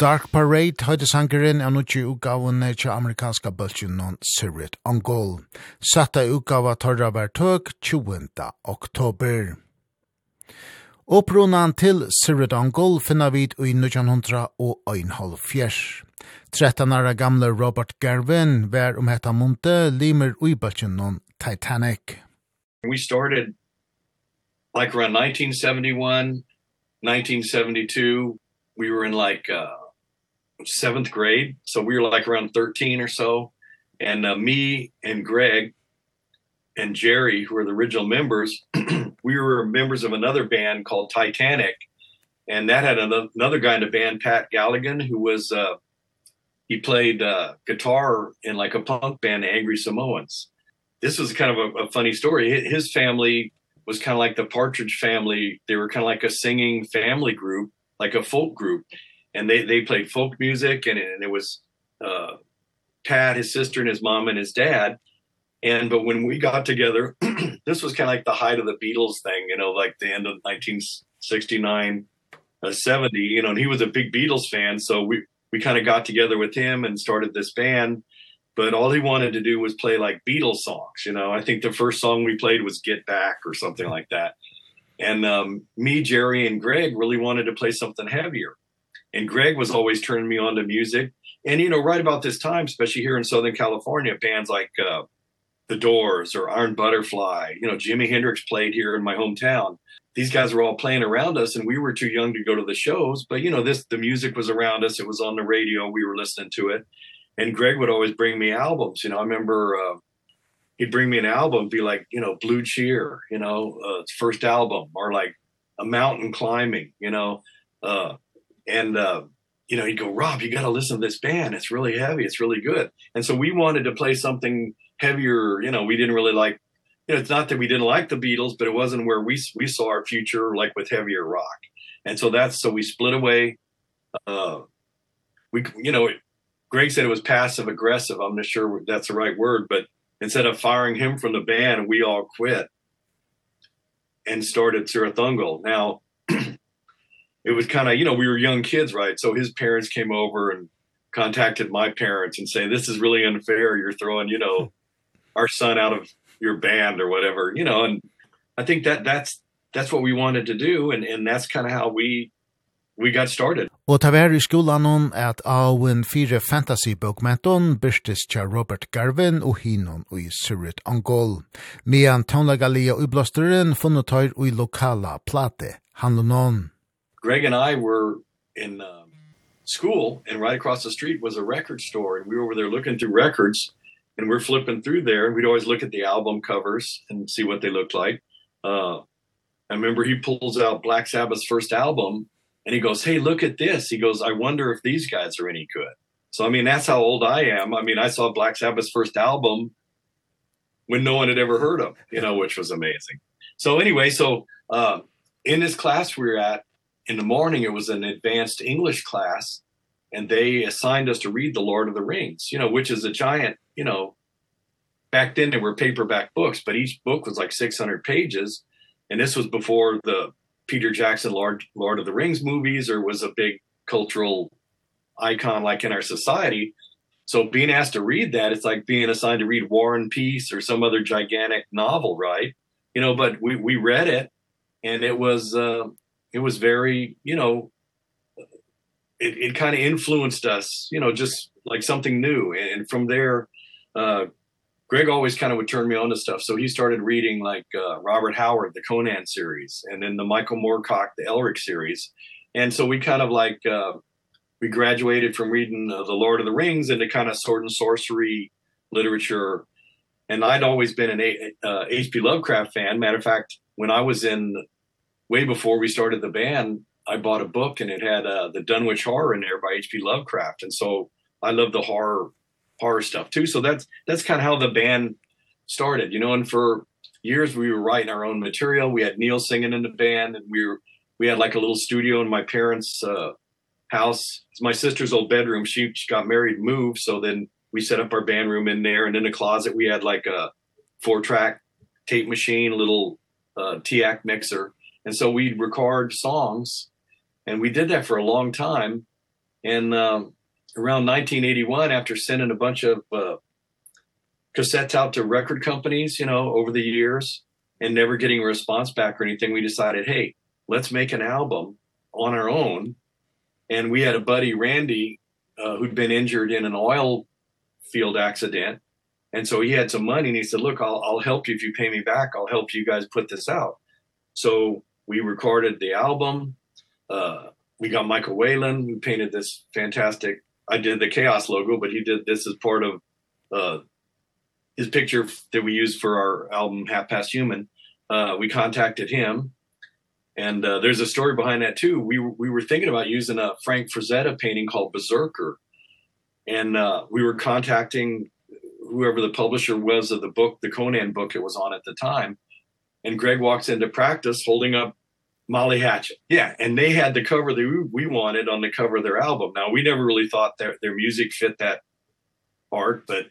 Dark Parade høyde sangeren er nukki utgaven til amerikanska bølgen non Sirit Angol. Satta utgava torra var tøk 20. oktober. Opprunan til Sirit Angol finna vid i 1900 og 1,5 13 år gamle Robert Garvin var om hetta monte limer ui bølgen non Titanic. We started like around 1971, 1972, we were in like uh seventh grade so we were like around 13 or so and uh, me and Greg and Jerry who were the original members we were members of another band called Titanic and that had another, another guy in the band Pat Galligan who was uh he played uh guitar in like a punk band Angry Samoans. This was kind of a, a funny story. His family was kind of like the Partridge family. They were kind of like a singing family group like a folk group and they they played folk music and and it was uh Pat his sister and his mom and his dad. And but when we got together this was kind of like the height of the Beatles thing you know like the end of 1969 uh, 70 you know and he was a big Beatles fan. So we we kind of got together with him and started this band. But all he wanted to do was play like Beatles songs you know. I think the first song we played was Get Back or something like that. And um me Jerry and Greg really wanted to play something heavier and Greg was always turning me on to music. And you know, right about this time, especially here in Southern California, bands like uh The Doors or Iron Butterfly, you know, Jimi Hendrix played here in my hometown. These guys were all playing around us and we were too young to go to the shows, but you know, this the music was around us, it was on the radio, we were listening to it. And Greg would always bring me albums, you know, I remember uh he'd bring me an album be like, you know, Blue Cheer, you know, uh first album or like A Mountain Climbing, you know, uh and uh you know he'd go rob you got to listen to this band. It's really heavy. It's really good. And so we wanted to play something heavier. You know we didn't really like you know it's not that we didn't like the beatles but it wasn't where we we saw our future like with heavier rock. And so that's so we split away uh we you know greg said it was passive aggressive i'm not sure that's the right word but instead of firing him from the band we all quit and started Sirathungal. Now it was kind of you know we were young kids right so his parents came over and contacted my parents and say this is really unfair you're throwing you know our son out of your band or whatever you know and i think that that's that's what we wanted to do and and that's kind of how we we got started Og ta vær i skolan hon at Awen fire fantasy bokmenton byrstis tja Robert Garvin og hinon og i Surit Angol. Mian Tonlagalia og blåsteren funnet tøyr og i lokala plate, handlunon. Greg and I were in um, school and right across the street was a record store and we were over there looking through records and we're flipping through there and we'd always look at the album covers and see what they looked like. Uh I remember he pulls out Black Sabbath's first album and he goes, "Hey, look at this." He goes, "I wonder if these guys are any good." So I mean, that's how old I am. I mean, I saw Black Sabbath's first album when no one had ever heard of, you know, which was amazing. So anyway, so uh in this class we were at in the morning it was an advanced English class and they assigned us to read The Lord of the Rings, you know, which is a giant, you know, back then they were paperback books, but each book was like 600 pages and this was before the Peter Jackson Lord Lord of the Rings movies or was a big cultural icon like in our society. So being asked to read that it's like being assigned to read War and Peace or some other gigantic novel, right? You know, but we we read it and it was uh it was very you know it it kind of influenced us you know just like something new and, and from there uh Greg always kind of would turn me on to stuff so he started reading like uh Robert Howard the Conan series and then the Michael Moorcock the Elric series and so we kind of like uh we graduated from reading uh, the Lord of the Rings into kind of sword and sorcery literature and I'd always been an H.P. Uh, H.P. Lovecraft fan matter of fact when I was in way before we started the band, I bought a book and it had uh, the Dunwich Horror in there by H.P. Lovecraft, and so I love the horror horror stuff too. So that's that's kind of how the band started, you know. And for years we were writing our own material. We had Neil singing in the band, and we were we had like a little studio in my parents' uh, house. It's my sister's old bedroom. She, she got married, moved, so then we set up our band room in there. And in the closet, we had like a four track tape machine, a little uh, TAC mixer, and so we'd record songs and we did that for a long time. And um around 1981 after sending a bunch of uh cassettes out to record companies you know over the years and never getting a response back or anything we decided hey let's make an album on our own. And we had a buddy Randy uh, who'd been injured in an oil field accident. And so he had some money and he said look I'll I'll help you if you pay me back. I'll help you guys put this out. So we recorded the album. Uh we got Michael Whalen who painted this fantastic I did the Chaos logo but he did this as part of uh his picture that we used for our album Half Past Human. Uh we contacted him and uh, there's a story behind that too. We we were thinking about using a Frank Frazetta painting called Berserker and uh we were contacting whoever the publisher was of the book the Conan book it was on at the time and Greg walks into practice holding up Molly Hatchet. Yeah, and they had the cover that we wanted on the cover of their album. Now we never really thought their their music fit that art, but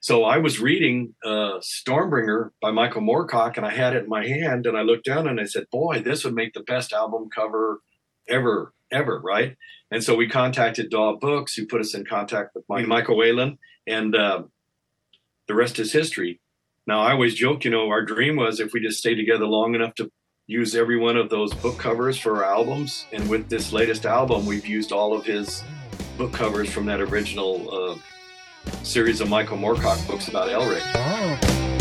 so I was reading uh Stormbringer by Michael Moorcock and I had it in my hand and I looked down and I said, "Boy, this would make the best album cover ever ever, right?" And so we contacted Daw Books who put us in contact with Mike, Michael Whalen and uh the rest is history. Now I always joke, you know, our dream was if we just stay together long enough to use every one of those book covers for our albums and with this latest album we've used all of his book covers from that original uh series of Michael Moorcock books about Elric. Oh.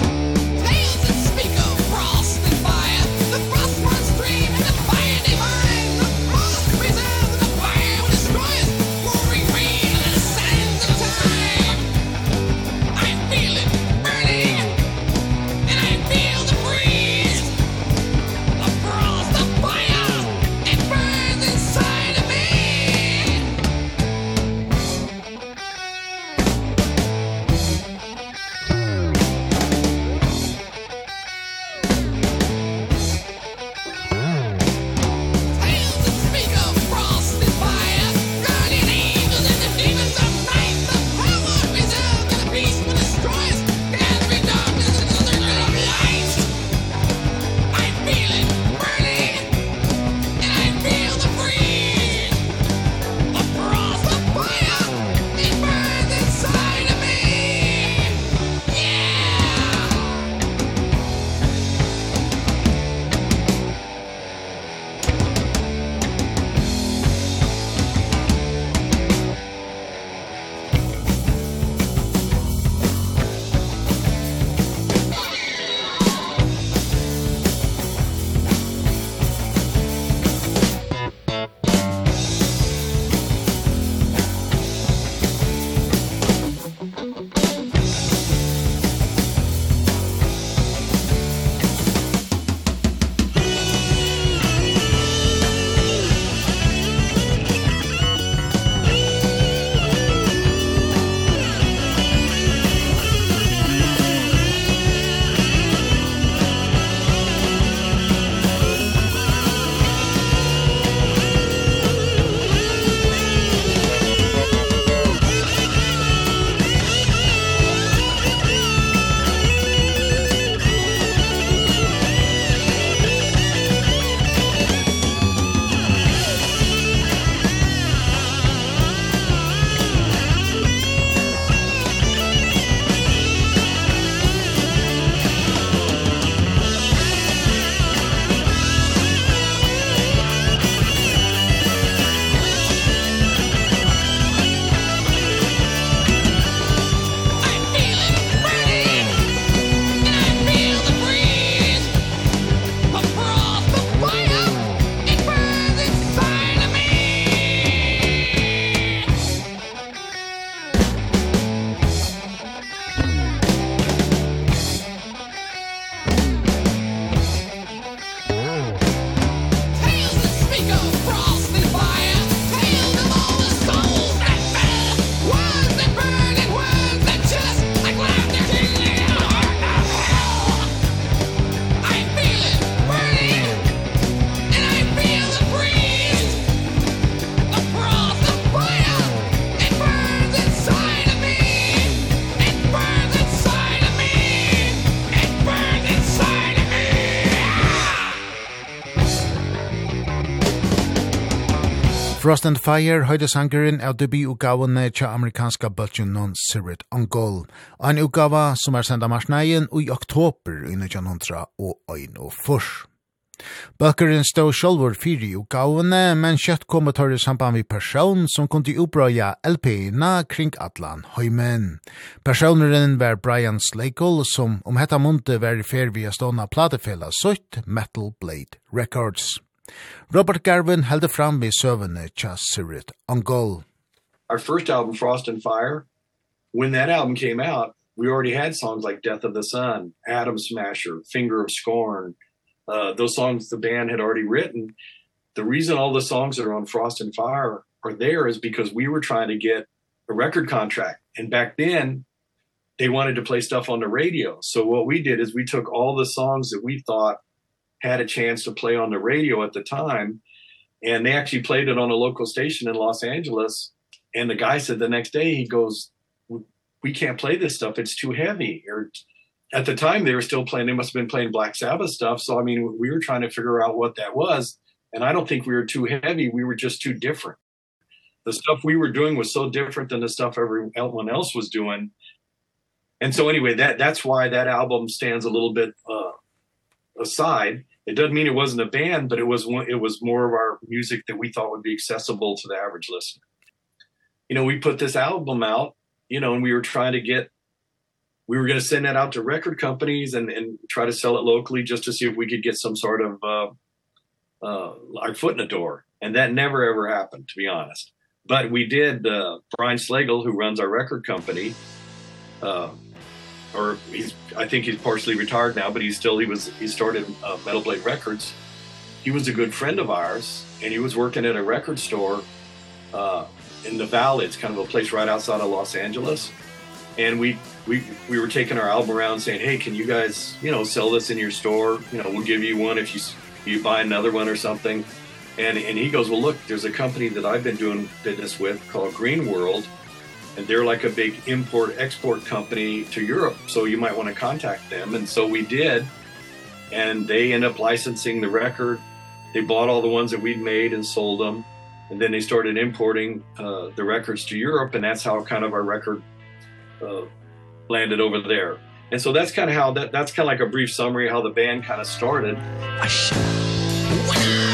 Frost and Fire høyde sangeren av debutgavene tja amerikanska bøtjen non Sirit Angol. En utgava som er sendt av marsneien i oktober i 1900 og ein og furs. Bøkeren stod sjolvor fyri utgavene, men kjøtt kom og i samband vi person som kunne oppbrøya LP-na kring Atlan Høymen. Personeren var Brian Slakel, som om hetta munte var i fer via stående platefella sutt Metal Blade Records. Robert Garvin held fram i søvende Tja Sirit on goal. Our first album, Frost and Fire, when that album came out, we already had songs like Death of the Sun, Atom Smasher, Finger of Scorn. Uh, those songs the band had already written. The reason all the songs that are on Frost and Fire are there is because we were trying to get a record contract. And back then, they wanted to play stuff on the radio. So what we did is we took all the songs that we thought had a chance to play on the radio at the time and they actually played it on a local station in Los Angeles and the guy said the next day he goes we can't play this stuff. It's too heavy. Or at the time they were still playing they must have been playing Black Sabbath stuff. So I mean we were trying to figure out what that was and I don't think we were too heavy. We were just too different. The stuff we were doing was so different than the stuff everyone else was doing. And so anyway that that's why that album stands a little bit uh aside it doesn't mean it wasn't a band but it was one, it was more of our music that we thought would be accessible to the average listener. You know we put this album out you know and we were trying to get we were going to send that out to record companies and and try to sell it locally just to see if we could get some sort of uh uh our foot in the door. And that never ever happened to be honest. But we did uh Brian Slagle who runs our record company uh or he's I think he's partially retired now, but he's still he was he started uh, Metal Blade Records. He was a good friend of ours and he was working at a record store uh in the valley. It's kind of a place right outside of Los Angeles. And we we we were taking our album around saying, "Hey, can you guys, you know, sell this in your store? You know, we'll give you one if you you buy another one or something." And and he goes, "Well, look, there's a company that I've been doing business with called Green World and they're like a big import export company to Europe so you might want to contact them. And so we did and they end up licensing the record. They bought all the ones that we'd made and sold them and then they started importing uh the records to Europe and that's how kind of our record uh landed over there. And so that's kind of how that that's kind of like a brief summary how the band kind of started. I should.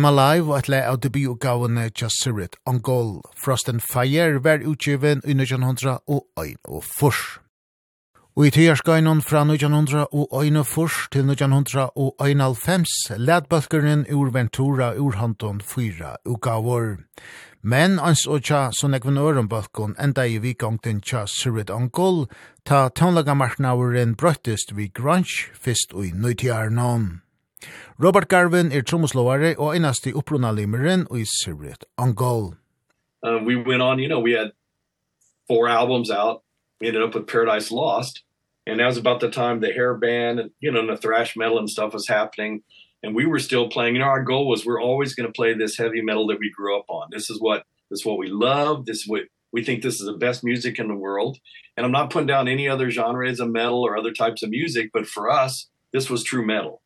I'm Alive og etle av debutgavene Just Sirit, on Goal. Frost and Fire, var utgiven i 1900 og 1 og furs. Og i tiderskøynen fra 1900 og 1 og furs til 1900 og 1 og fems, led bøtkeren ur Ventura ur hånden fyra utgavor. Men ans og tja som ekven øren bøtkeren enda i vikongten tja Sirit Angol, ta tånlaga marknaveren brøttest vi grunge, fyrst og i nøytidarnån. Robert Garvin er trommeslåare og eneste opprona limeren og i Sirret Angol. Uh, we went on, you know, we had four albums out, we ended up with Paradise Lost, and that was about the time the hair band and, you know, and the thrash metal and stuff was happening, and we were still playing, you know, our goal was we're always going to play this heavy metal that we grew up on. This is what, this is what we love, this is what, we think this is the best music in the world, and I'm not putting down any other genres of metal or other types of music, but for us, this was true metal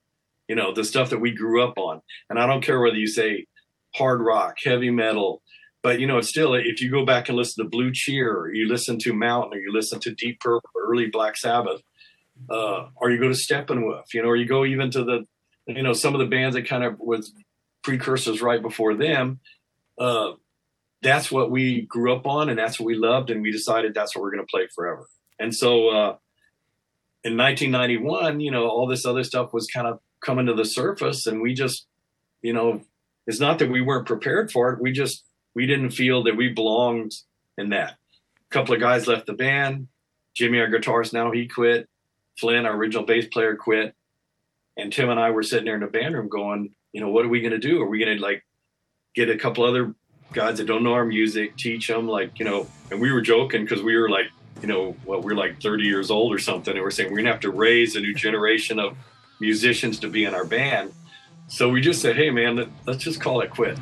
you know the stuff that we grew up on. And i don't care whether you say hard rock heavy metal but you know it's still if you go back and listen to blue cheer or you listen to mountain or you listen to deep purple early black sabbath uh or you go to steppenwolf you know or you go even to the you know some of the bands that kind of was precursors right before them uh that's what we grew up on and that's what we loved and we decided that's what we're going to play forever. And so uh in 1991 you know all this other stuff was kind of coming to the surface and we just you know it's not that we weren't prepared for it we just we didn't feel that we belonged in that. A couple of guys left the band. Jimmy our guitarist now he quit. Flynn our original bass player quit. And Tim and I were sitting there in the band room going you know what are we going to do? Are we going to like get a couple other guys that don't know our music teach them like you know? And we were joking cuz we were like you know what well, we're like 30 years old or something and we're saying we're going to have to raise a new generation of musicians to be in our band. So we just said hey man let's just call it quit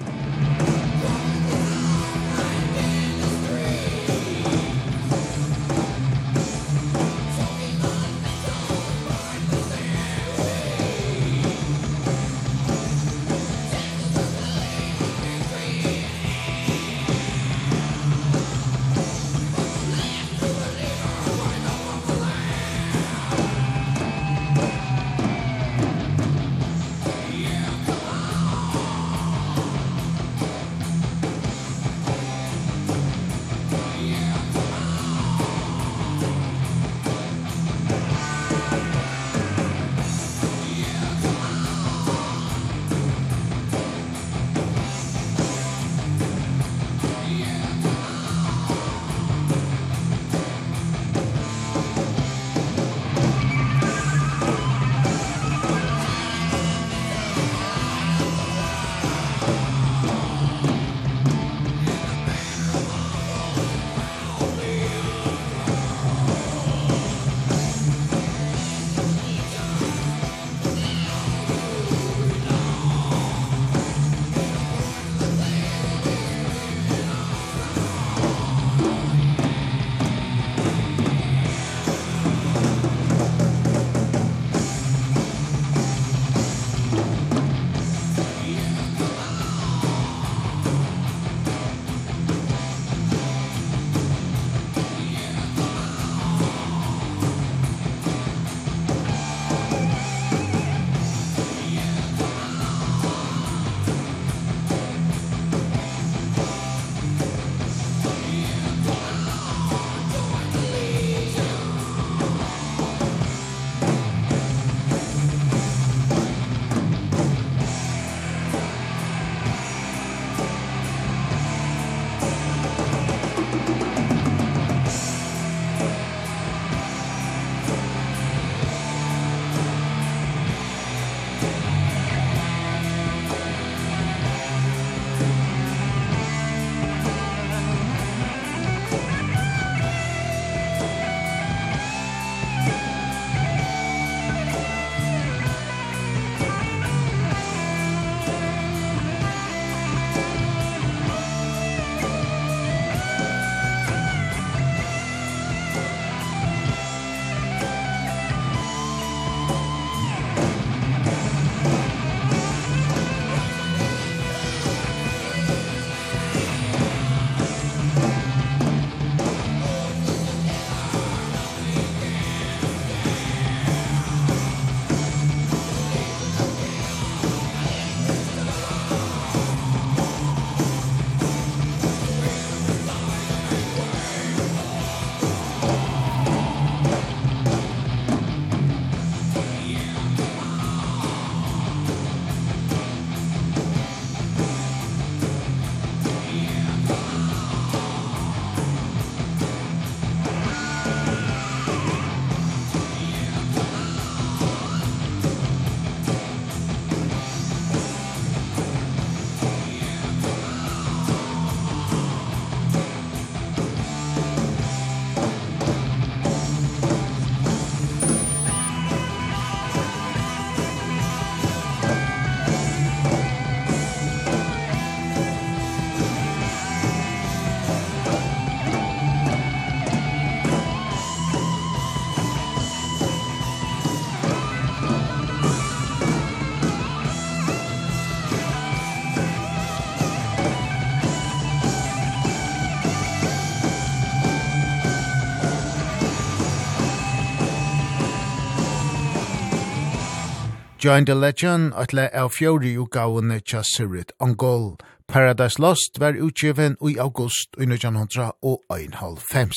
Join the Legend atle av fjóri utgavene tja Sirit Angol. Paradise Lost var utgiven i august i 1991.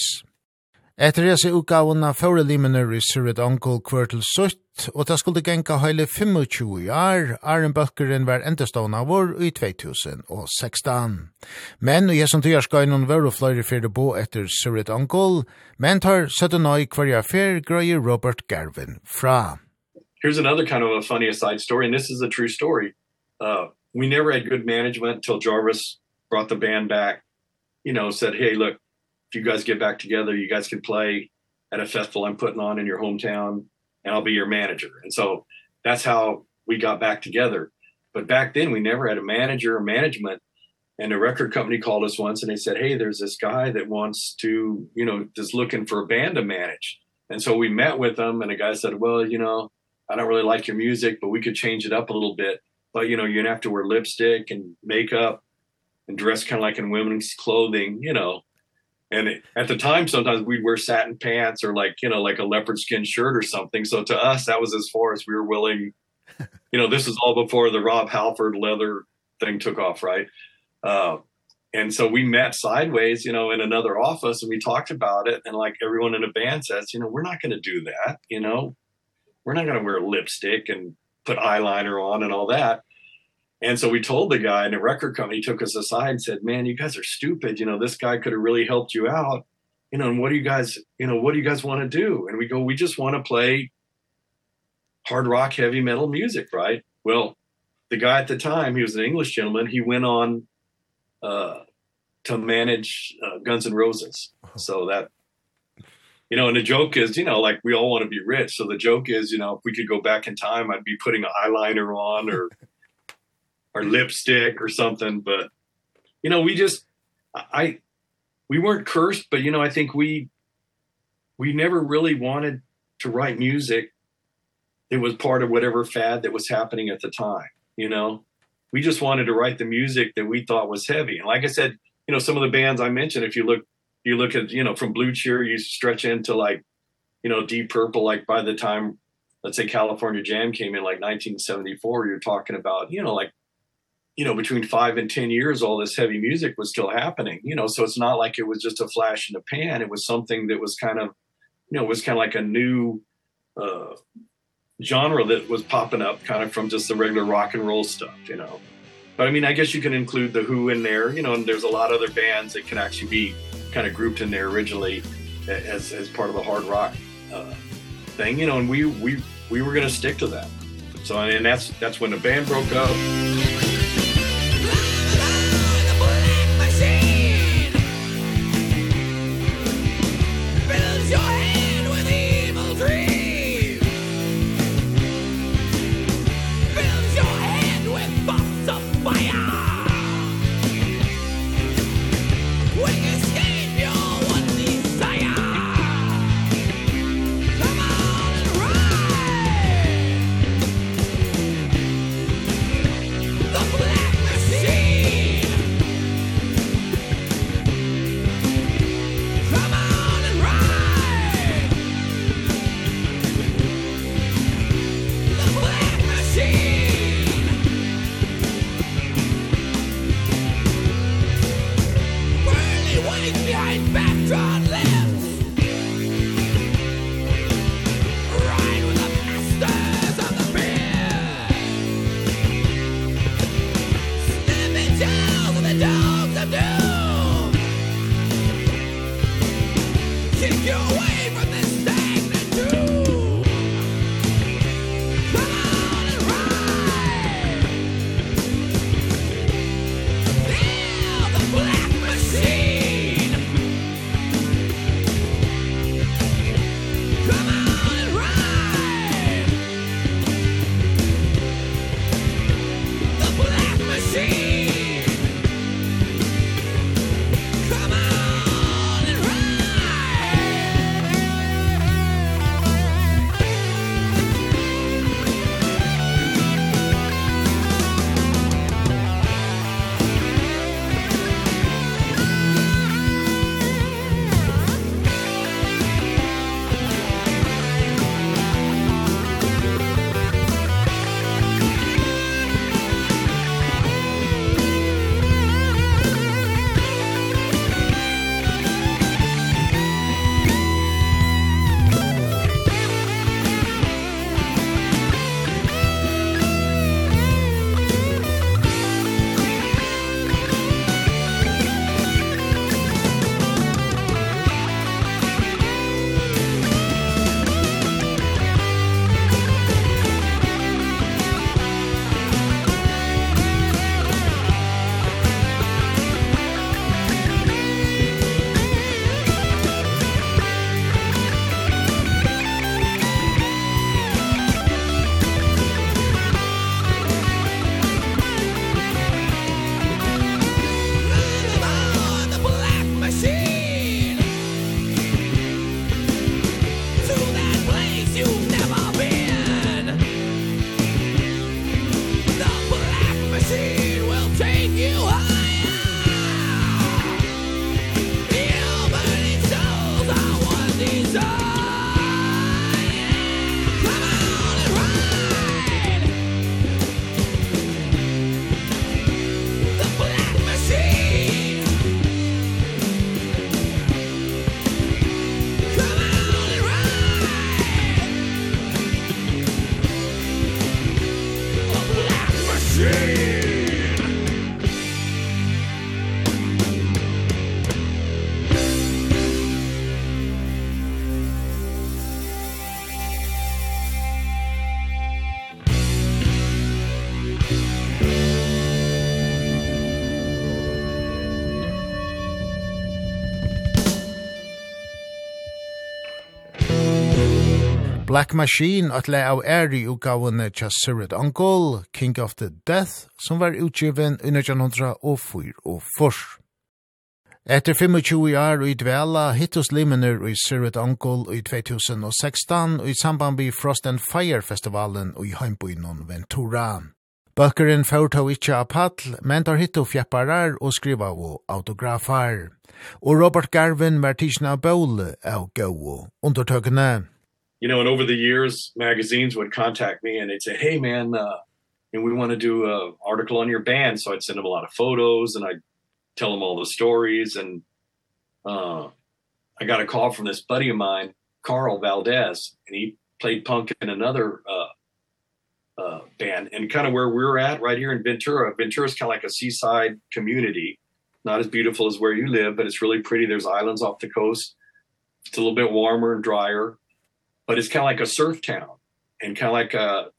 Etter hese utgavene fjordi limener i Sirit Angol Kvartel til sutt, og det skulle genka heile 25 år, Arjen Bøkkeren var endestående vår i 2016. Men i som tida skal noen være flere fyrir bo etter Sirit Angol, men tar 17 år hver fyr grøyer Robert Garvin fra. Here's another kind of a funny aside story, and this is a true story. Uh, we never had good management until Jarvis brought the band back, you know, said, hey, look, if you guys get back together, you guys can play at a festival I'm putting on in your hometown, and I'll be your manager. And so that's how we got back together. But back then, we never had a manager or management. And a record company called us once and they said, hey, there's this guy that wants to, you know, just looking for a band to manage. And so we met with them and a the guy said, well, you know, I don't really like your music, but we could change it up a little bit. But you know, you're going to have to wear lipstick and makeup and dress kind of like in women's clothing, you know. And it, at the time sometimes we'd wear satin pants or like, you know, like a leopard skin shirt or something. So to us that was as far as we were willing. You know, this is all before the Rob Halford leather thing took off, right? Uh and so we met sideways, you know, in another office and we talked about it and like everyone in a band says, you know, we're not going to do that, you know we're not going to wear lipstick and put eyeliner on and all that. And so we told the guy and the record company took us aside and said man you guys are stupid. You know this guy could have really helped you out. You know and what do you guys you know what do you guys want to do? And we go we just want to play hard rock heavy metal music right? Well the guy at the time he was an english gentleman he went on uh to manage uh, guns N' roses. So that you know and the joke is you know like we all want to be rich. So the joke is you know if we could go back in time I'd be putting an eyeliner on or or lipstick or something. But you know we just I we weren't cursed but you know I think we we never really wanted to write music It was part of whatever fad that was happening at the time you know? We just wanted to write the music that we thought was heavy. And like I said you know some of the bands I mentioned if you look you look at you know from blue cheer you stretch into like you know deep purple like by the time let's say California Jam came in like 1974 you're talking about you know like you know between 5 and 10 years all this heavy music was still happening you know? So it's not like it was just a flash in the pan. It was something that was kind of you know was kind of like a new uh genre that was popping up kind of from just the regular rock and roll stuff you know? But i mean i guess you can include the who in there you know and there's a lot of other bands that can actually be kind of grouped in there originally as as part of the hard rock uh thing you know and we we we were going to stick to that. So and that's that's when the band broke up. Black Machine at le av æri utgavene tja Sirrud Uncle, King of the Death, som var utgiven i 1904 og fors. Etter 25 år i dvela hittos limener i Sirrud Uncle i 2016 og i samband med Frost and Fire festivalen i heimbøynon Ventura. Bøkeren fyrtå ikkje av paddl, men tar hittu fjepparar og skriva av autografar. Og Robert Garvin var tidsna av bøle av gau undertøkene you know and over the years magazines would contact me and they'd say hey man uh and we want to do a article on your band. So I'd send them a lot of photos and I'd tell them all the stories and uh I got a call from this buddy of mine Carl Valdez and he played punk in another uh uh band. And kind of where we're at right here in Ventura Ventura's kind of like a seaside community. Not as beautiful as where you live but it's really pretty. There's islands off the coast. It's a little bit warmer and drier but it's kind of like a surf town and kind of like a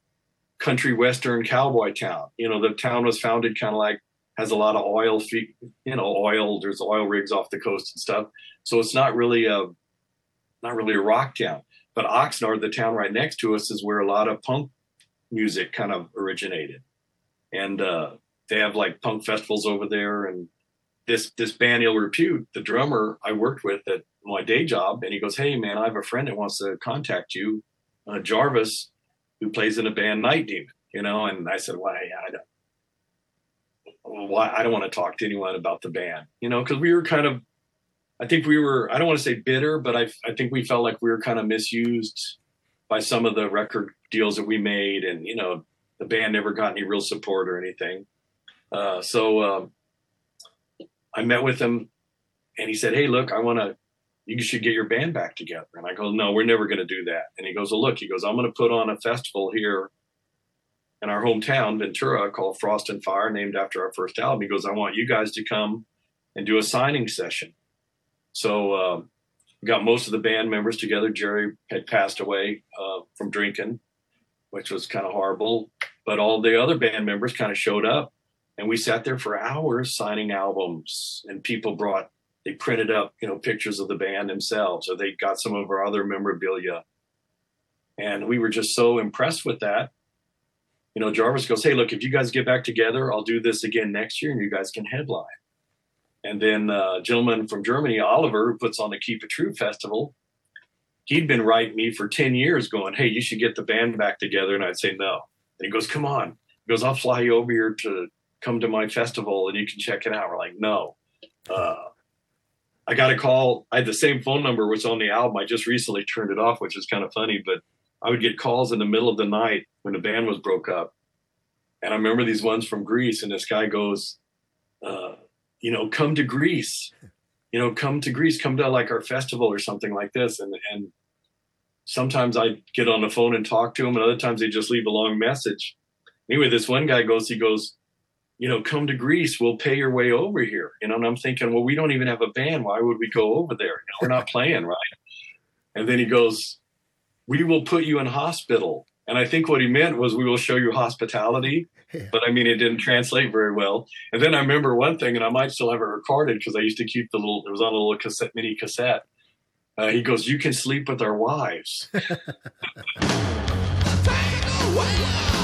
country western cowboy town. You know the town was founded kind of like has a lot of oil you know oil there's oil rigs off the coast and stuff. So it's not really a not really a rock town. But Oxnard the town right next to us is where a lot of punk music kind of originated. And uh they have like punk festivals over there. And this this band ill repute the drummer I worked with at my day job and he goes hey man i have a friend that wants to contact you uh, jarvis who plays in a band night demon you know? And i said why well, i don't why i don't want to talk to anyone about the band you know? Cuz we were kind of i think we were i don't want to say bitter but i i think we felt like we were kind of misused by some of the record deals that we made and you know the band never got any real support or anything. Uh so um i met with him and he said hey look i want to you should get your band back together. And I go, no, we're never going to do that. And he goes, well, look, he goes, I'm going to put on a festival here in our hometown, Ventura, called Frost and Fire, named after our first album. He goes, I want you guys to come and do a signing session. So, um, we got most of the band members together. Jerry had passed away, uh, from drinking, which was kind of horrible, but all the other band members kind of showed up and we sat there for hours signing albums and people brought they printed up you know pictures of the band themselves or they got some of our other memorabilia. And we were just so impressed with that. You know Jarvis goes hey look if you guys get back together I'll do this again next year and you guys can headline. And then uh gentleman from Germany Oliver who puts on the Keep It True festival he'd been writing me for 10 years going hey you should get the band back together. And I'd say no. And he goes come on. He goes I'll fly you over here to come to my festival and you can check it out. We're like no. Uh I got a call. I had the same phone number which on the album. I just recently turned it off, which is kind of funny, but I would get calls in the middle of the night when the band was broke up. And I remember these ones from Greece and this guy goes uh you know, come to Greece. You know, come to Greece, come to like our festival or something like this and and sometimes I get on the phone and talk to him and other times they just leave a long message. Anyway, this one guy goes he goes you know come to Greece we'll pay your way over here. You know and I'm thinking well we don't even have a band why would we go over there? You know, we're not playing right? And then he goes we will put you in hospital. And I think what he meant was we will show you hospitality. But I mean it didn't translate very well. And then I remember one thing and I might still have it recorded because I used to keep the little there was on a little cassette mini cassette. Uh, he goes you can sleep with our wives. Take away.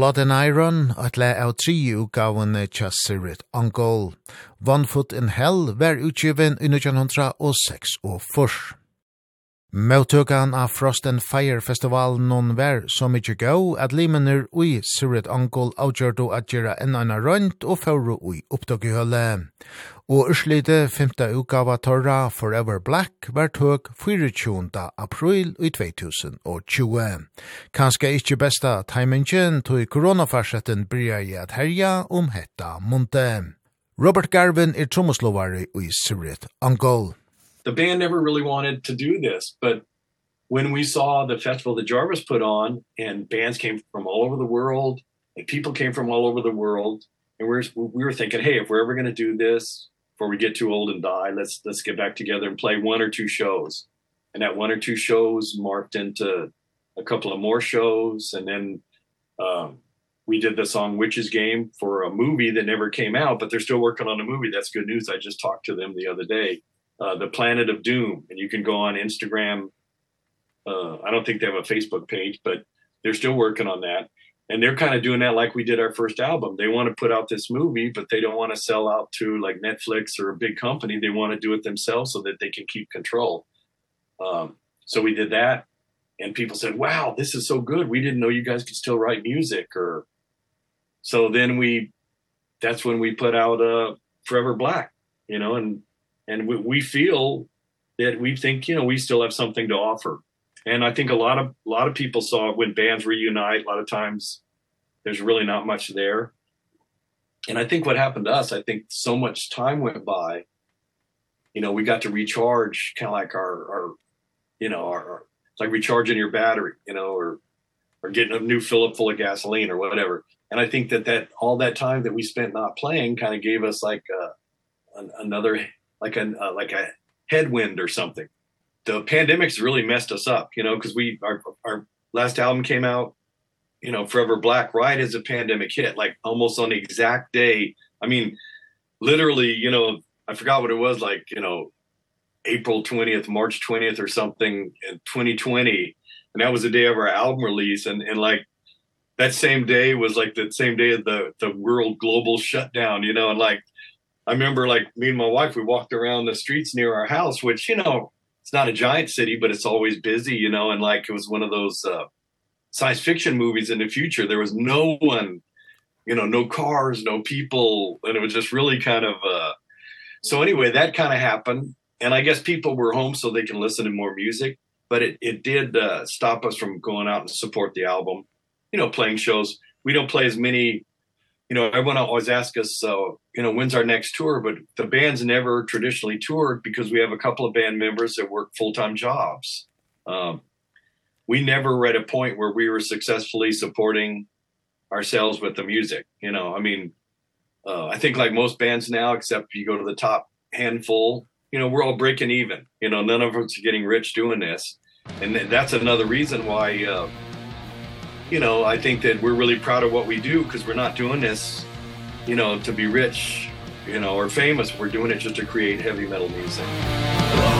Blood and Iron, at le av tri utgaven tja Sirit Angol. One Foot in Hell var utgiven i 1906 og først. Møtøkan av Frost and Fire festivalen non vær så mykje gau at limener ui Sirit Angol avgjørdo at gjerra enn anna rønt og fóru ui oppdagihølle. Og urslite 5. utgava torra Forever Black var tøk 24. april i 2020. Kanskje ikkje besta timingen tog koronafarsetten bryr i at herja om hetta munte. Robert Garvin er tromoslovare ui Sirit Angol the band never really wanted to do this, but when we saw the festival that Jarvis put on and bands came from all over the world and people came from all over the world and we were we were thinking, "Hey, if we're ever going to do this before we get too old and die, let's let's get back together and play one or two shows." And that one or two shows morphed into a couple of more shows and then um we did the song Witch's Game for a movie that never came out, but they're still working on a movie. That's good news. I just talked to them the other day uh the planet of doom and you can go on Instagram uh I don't think they have a Facebook page but they're still working on that. And they're kind of doing that like we did our first album. They want to put out this movie but they don't want to sell out to like Netflix or a big company. They want to do it themselves so that they can keep control. Um so we did that and people said wow this is so good. We didn't know you guys could still write music or so then we that's when we put out uh forever black you know and and we, we feel that we think you know we still have something to offer. And i think a lot of a lot of people saw when bands reunite a lot of times there's really not much there. And i think what happened to us i think so much time went by you know we got to recharge kind of like our our you know our, our it's like recharging your battery you know or or getting a new fill up full of gasoline or whatever. And i think that that all that time that we spent not playing kind of gave us like a an, another like an uh, like a headwind or something. The pandemic's really messed us up you know because we our our last album came out you know forever black right as a pandemic hit like almost on the exact day. I mean literally you know i forgot what it was like you know april 20th march 20th or something in 2020 and that was the day of our album release and and like that same day was like the same day of the the world global shutdown you know and like I remember like me and my wife we walked around the streets near our house which you know it's not a giant city but it's always busy you know and like it was one of those uh science fiction movies in the future. There was no one you know no cars no people and it was just really kind of uh so anyway that kind of happened and I guess people were home so they can listen to more music but it it did uh, stop us from going out and support the album. You know playing shows. We don't play as many you know everyone always asks us uh, you know when's our next tour? But the band's never traditionally toured because we have a couple of band members that work full-time jobs. Um we never were at a point where we were successfully supporting ourselves with the music you know? I mean uh i think like most bands now except you go to the top handful you know we're all breaking even you know? None of us are getting rich doing this. And th that's another reason why uh you know, I think that we're really proud of what we do because we're not doing this, you know, to be rich, you know, or famous. We're doing it just to create heavy metal music. Hello.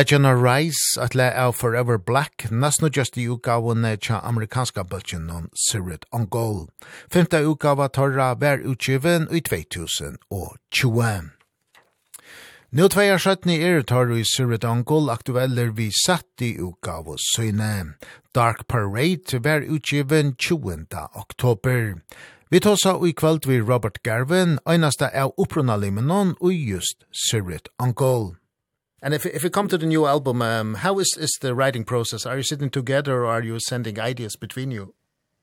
Legend of Rise, at le av Forever Black, nesten just i utgavene tja amerikanska bølgen om Sirit on Goal. Femta utgava torra vær utgiven i 2020. Nå tveir skjøttene er tar i Sirit on Goal aktueller vi satt i utgave søgne. Dark Parade vær utgiven 20. oktober. Vi tar seg i kveld vi Robert Garvin, einasta av opprunna limenon og just Sirit on Goal. And if if we come to the new album, um, how is is the writing process? Are you sitting together or are you sending ideas between you?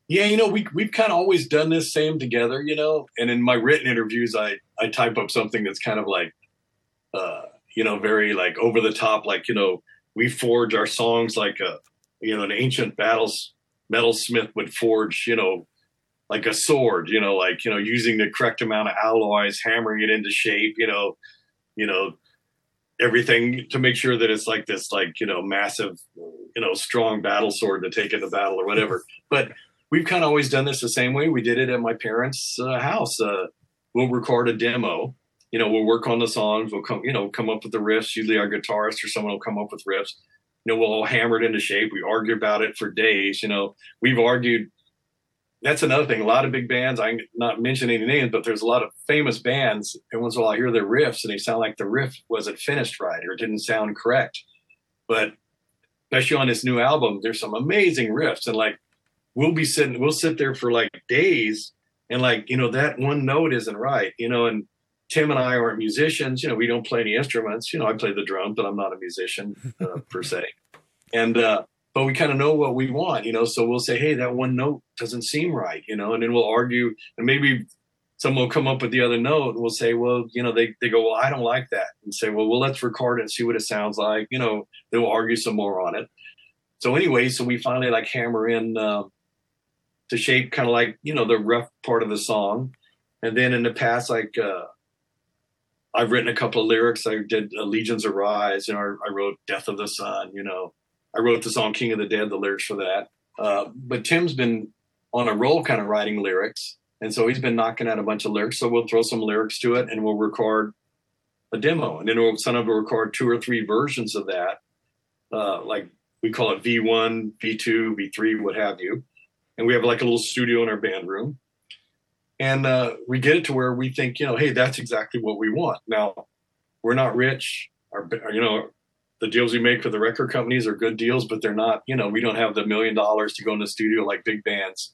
Yeah, you know, we we've kind of always done this same together, you know. And in my written interviews, I I type up something that's kind of like uh, you know, very like over the top like, you know, we forge our songs like a you know, an ancient battles metalsmith would forge, you know, like a sword, you know, like, you know, using the correct amount of alloys, hammering it into shape, you know, you know, everything to make sure that it's like this like you know massive you know strong battle sword to take in the battle or whatever. But we've kind of always done this the same way. We did it at my parents uh, house. Uh we'll record a demo. You know we'll work on the songs. We'll come you know come up with the riffs. Usually our guitarist or someone will come up with riffs. You know we'll all hammer it into shape. We argue about it for days you know. We've argued that's another thing. A lot of big bands, I'm not mentioning any names, but there's a lot of famous bands. And once in a while I hear their riffs and they sound like the riff wasn't finished right or didn't sound correct. But especially on this new album, there's some amazing riffs. And like, we'll be sitting, we'll sit there for like days and like, you know, that one note isn't right, you know, and Tim and I aren't musicians, you know, we don't play any instruments. You know, I play the drum, but I'm not a musician uh, per se. And, uh, but we kind of know what we want you know so we'll say hey that one note doesn't seem right you know and then we'll argue and maybe someone will come up with the other note and we'll say well you know they they go well I don't like that and say well well let's record it and see what it sounds like you know they'll argue some more on it. So anyway so we finally like hammer in uh, to shape kind of like you know the rough part of the song. And then in the past like uh I've written a couple of lyrics. I did legions Arise and I, I wrote Death of the Sun you know I wrote the song King of the Dead, the lyrics for that. Uh, but Tim's been on a roll kind of writing lyrics. And so he's been knocking out a bunch of lyrics. So we'll throw some lyrics to it and we'll record a demo. And then we'll send up to record two or three versions of that. Uh, like we call it V1, V2, V3, what have you. And we have like a little studio in our band room. And uh, we get it to where we think, you know, hey, that's exactly what we want. Now, we're not rich. Our, you know, the deals we make for the record companies are good deals but they're not you know we don't have the million dollars to go in the studio like big bands.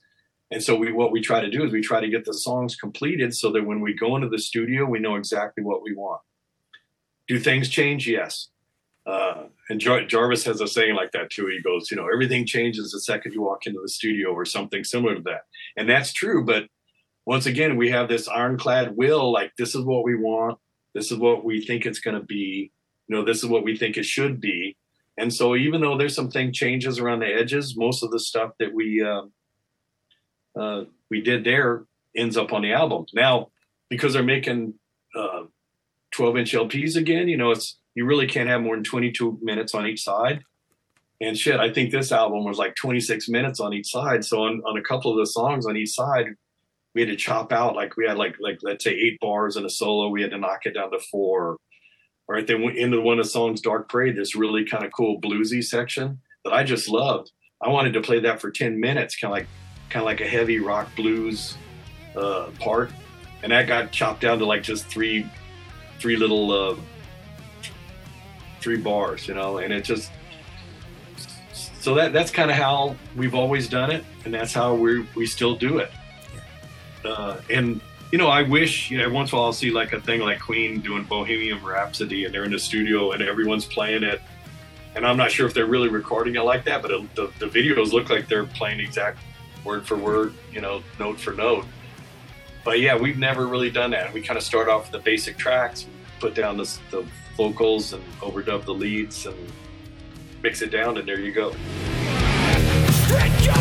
And so we what we try to do is we try to get the songs completed so that when we go into the studio we know exactly what we want. Do things change? Yes. Uh and Jar Jarvis has a saying like that too. He goes you know everything changes the second you walk into the studio or something similar to that. And that's true but once again we have this ironclad will like this is what we want. This is what we think it's going to be you know this is what we think it should be. And so even though there's some thing changes around the edges most of the stuff that we uh, uh we did there ends up on the album now because they're making uh 12 inch LPs again you know it's you really can't have more than 22 minutes on each side. And shit i think this album was like 26 minutes on each side. So on on a couple of the songs on each side we had to chop out like we had like like let's say eight bars in a solo we had to knock it down to four. All right, then into one of the songs Dark Parade, this really kind of cool bluesy section that I just loved. I wanted to play that for 10 minutes, kind of like kind of like a heavy rock blues uh part. And that got chopped down to like just three three little uh three bars, you know, and it just so that that's kind of how we've always done it and that's how we we still do it. Uh and you know, I wish, you know, once in a while I'll see like a thing like Queen doing Bohemian Rhapsody and they're in the studio and everyone's playing it. And I'm not sure if they're really recording it like that, but it, the the videos look like they're playing exact word for word, you know, note for note. But yeah, we've never really done that. We kind of start off with the basic tracks, put down the the vocals and overdub the leads and mix it down and there you go. Stretch your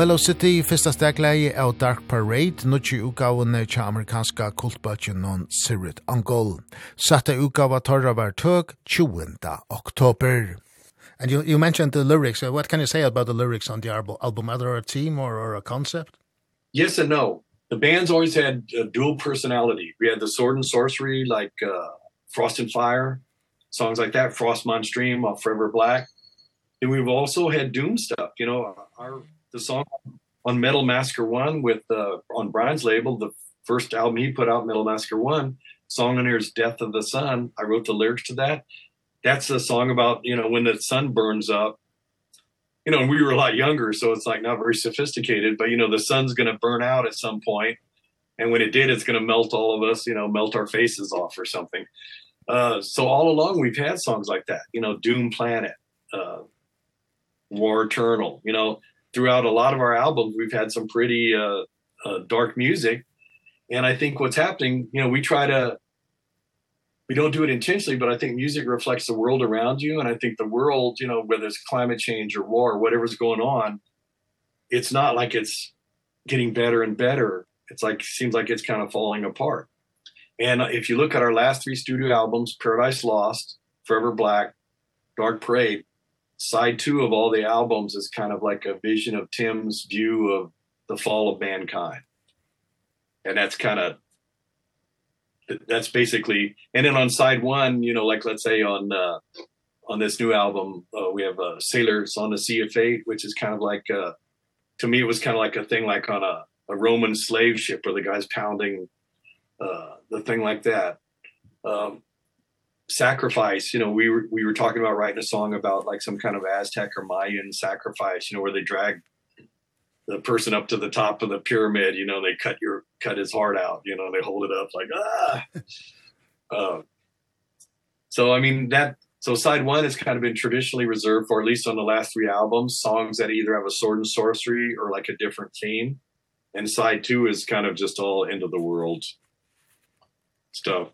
Velocity, fyrsta stegleie av Dark Parade, nutje utgavene til amerikanska kultbøtjen non Sirit Angol. Satte utgava torra var tøg 20. oktober. And you, you mentioned the lyrics. Uh, what can you say about the lyrics on the album? album? Are there a team or, or a concept? Yes and no. The band's always had a dual personality. We had the sword and sorcery, like uh, Frost and Fire, songs like that, Frost Monstream, uh, Forever Black. And we've also had Doom stuff, you know, our the song on Metal Masker 1 with uh on Brian's label the first album he put out Metal Masker 1 song on here is Death of the Sun. I wrote the lyrics to that. That's a song about you know when the sun burns up. You know we were a lot younger so it's like not very sophisticated but you know the sun's going to burn out at some point and when it did it's going to melt all of us you know melt our faces off or something. Uh so all along we've had songs like that. You know doom planet uh war eternal you know throughout a lot of our albums we've had some pretty uh, uh dark music. And i think what's happening you know we try to we don't do it intentionally but i think music reflects the world around you. And i think the world you know whether it's climate change or war or whatever's going on it's not like it's getting better and better. It's like seems like it's kind of falling apart. And if you look at our last three studio albums paradise lost forever black dark parade side 2 of all the albums is kind of like a vision of Tim's view of the fall of mankind. And that's kind of that's basically and then on side 1, you know, like let's say on uh on this new album, uh, we have uh, Sailors on the Sea of Fate, which is kind of like uh to me it was kind of like a thing like on a a Roman slave ship where the guys pounding uh the thing like that. Um sacrifice you know we were we were talking about writing a song about like some kind of aztec or mayan sacrifice you know where they drag the person up to the top of the pyramid you know they cut your cut his heart out you know they hold it up like ah! Uh so i mean that so side one has kind of been traditionally reserved for at least on the last three albums songs that either have a sword and sorcery or like a different theme. And side 2 is kind of just all end of the world stuff.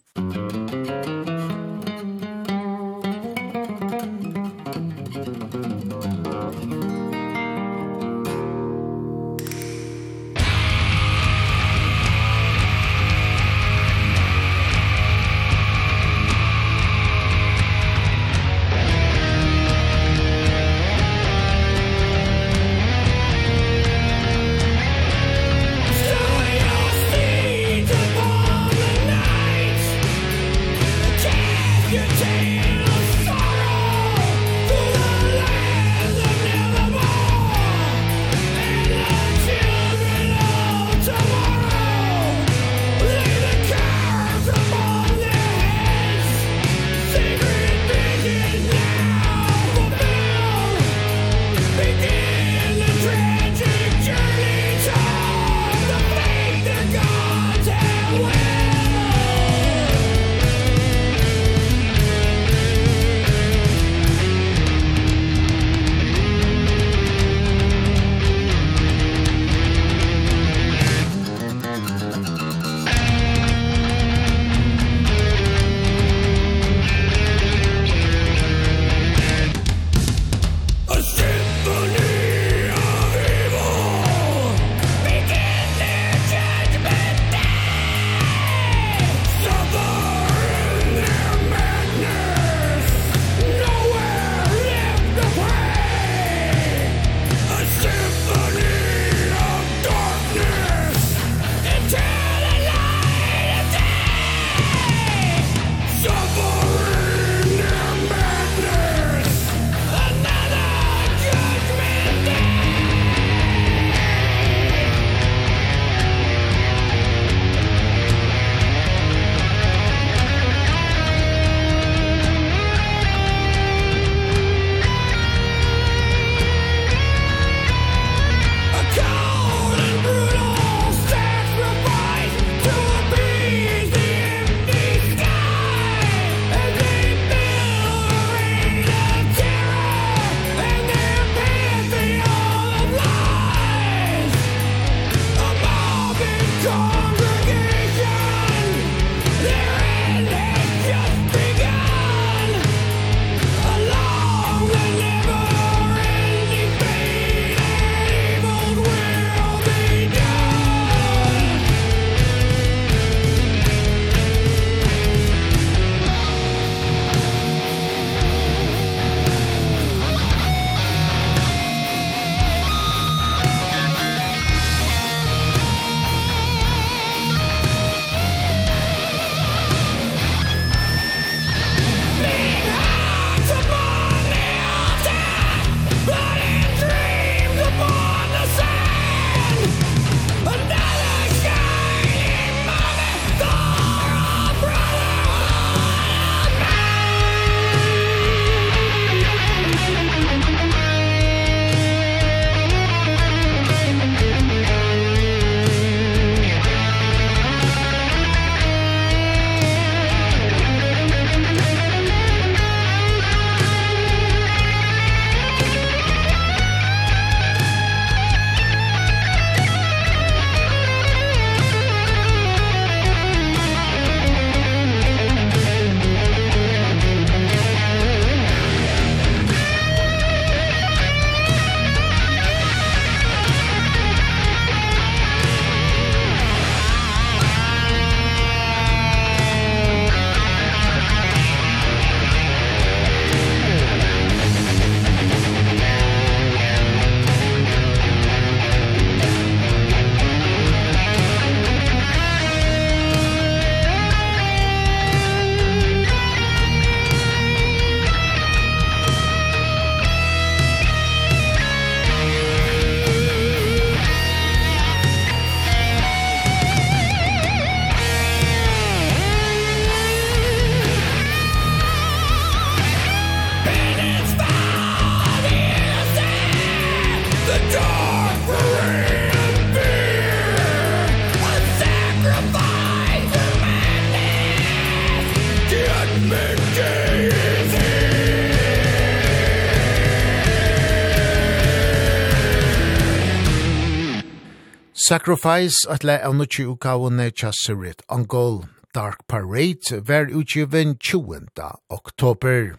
Sacrifice at le av nutje ukavone Chasserit Angol Dark Parade ver utgiven 20. oktober.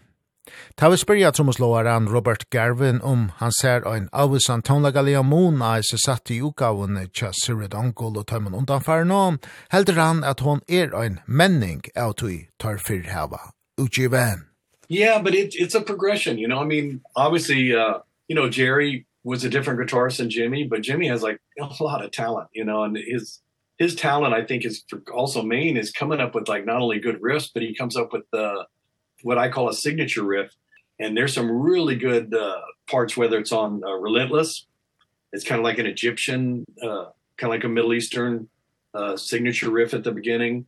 Ta vi spyrja trommeslåaren Robert Garvin om han ser ein avvisan tonlagalia mon i seg satt i ukaven tja Sirid Angol og tøymen undanfær nå, heldur han at hon er ein menning av tui tar fyrhava utgiven. Yeah, but it, it's a progression, you know, I mean, obviously, uh, you know, Jerry was a different guitarist than Jimmy, but Jimmy has like a lot of talent, you know, and his his talent I think is for also main is coming up with like not only good riffs, but he comes up with the what I call a signature riff. And there's some really good uh parts whether it's on uh, Relentless, it's kind of like an Egyptian uh kind of like a Middle Eastern uh signature riff at the beginning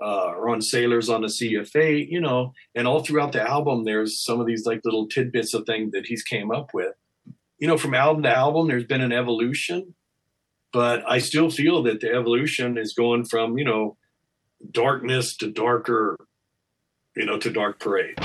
uh or on Sailors on the Sea of Fate, you know, and all throughout the album there's some of these like little tidbits of things that he's came up with you know from album to album there's been an evolution but I still feel that the evolution is going from you know darkness to darker you know to dark parade.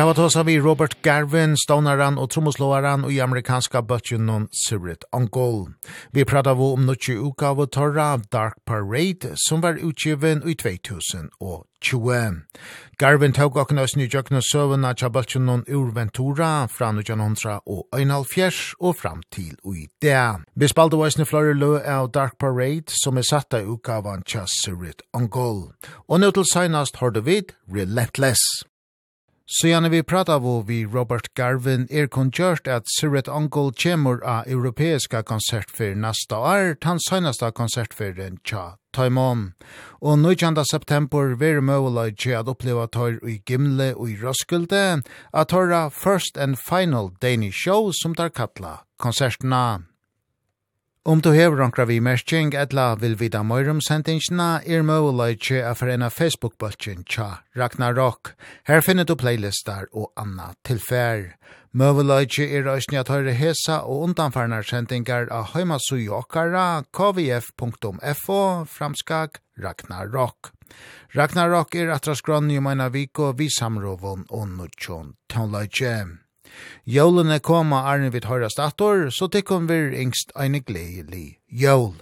hava tåsa vi Robert Garvin, stånaran og trommoslåaran og i amerikanska bøtjunnen Surit Uncle. Vi prata vi om nutje uka av torra Dark Parade, som var utgiven i 2020. Garvin tåg okken oss ny jøkna søvna tja bøtjunnen ur Ventura fra 1900 og 1904 og fram til ui det. Vi spalte oss ny flore lø av Dark Parade, som er satta uka av tja Surit Uncle. Og nå til seinast har du vid Relentless. Så gjerne vi prata av vi Robert Garvin er kongjørt at Siret Uncle kjemur av europeiska konsert for nasta år, tan søgnasta konsert for en tja taimon. Og 19. september ver møvla i tja at oppleva tøyr i Gimle og i Roskilde, at tåra First and Final Danish Show som tar kattla konsertna. Om du hever onkra vi merking, etla vil vida møyrum sendingsna, er møyleitje a forena Facebook-bøltjen tja Ragnarok. Her finner du playlistar og anna tilfær. Møyleitje er òsni at høyre hesa og undanfarnar sendingar av høymasuy okkara kvf.fo framskag Ragnarok. Ragnarok er atras grann i viko vi samrovon og nutjon tonleitje. Jólene koma Arne vid høyrast attor, så tikkum vir yngst ein gledelig jól.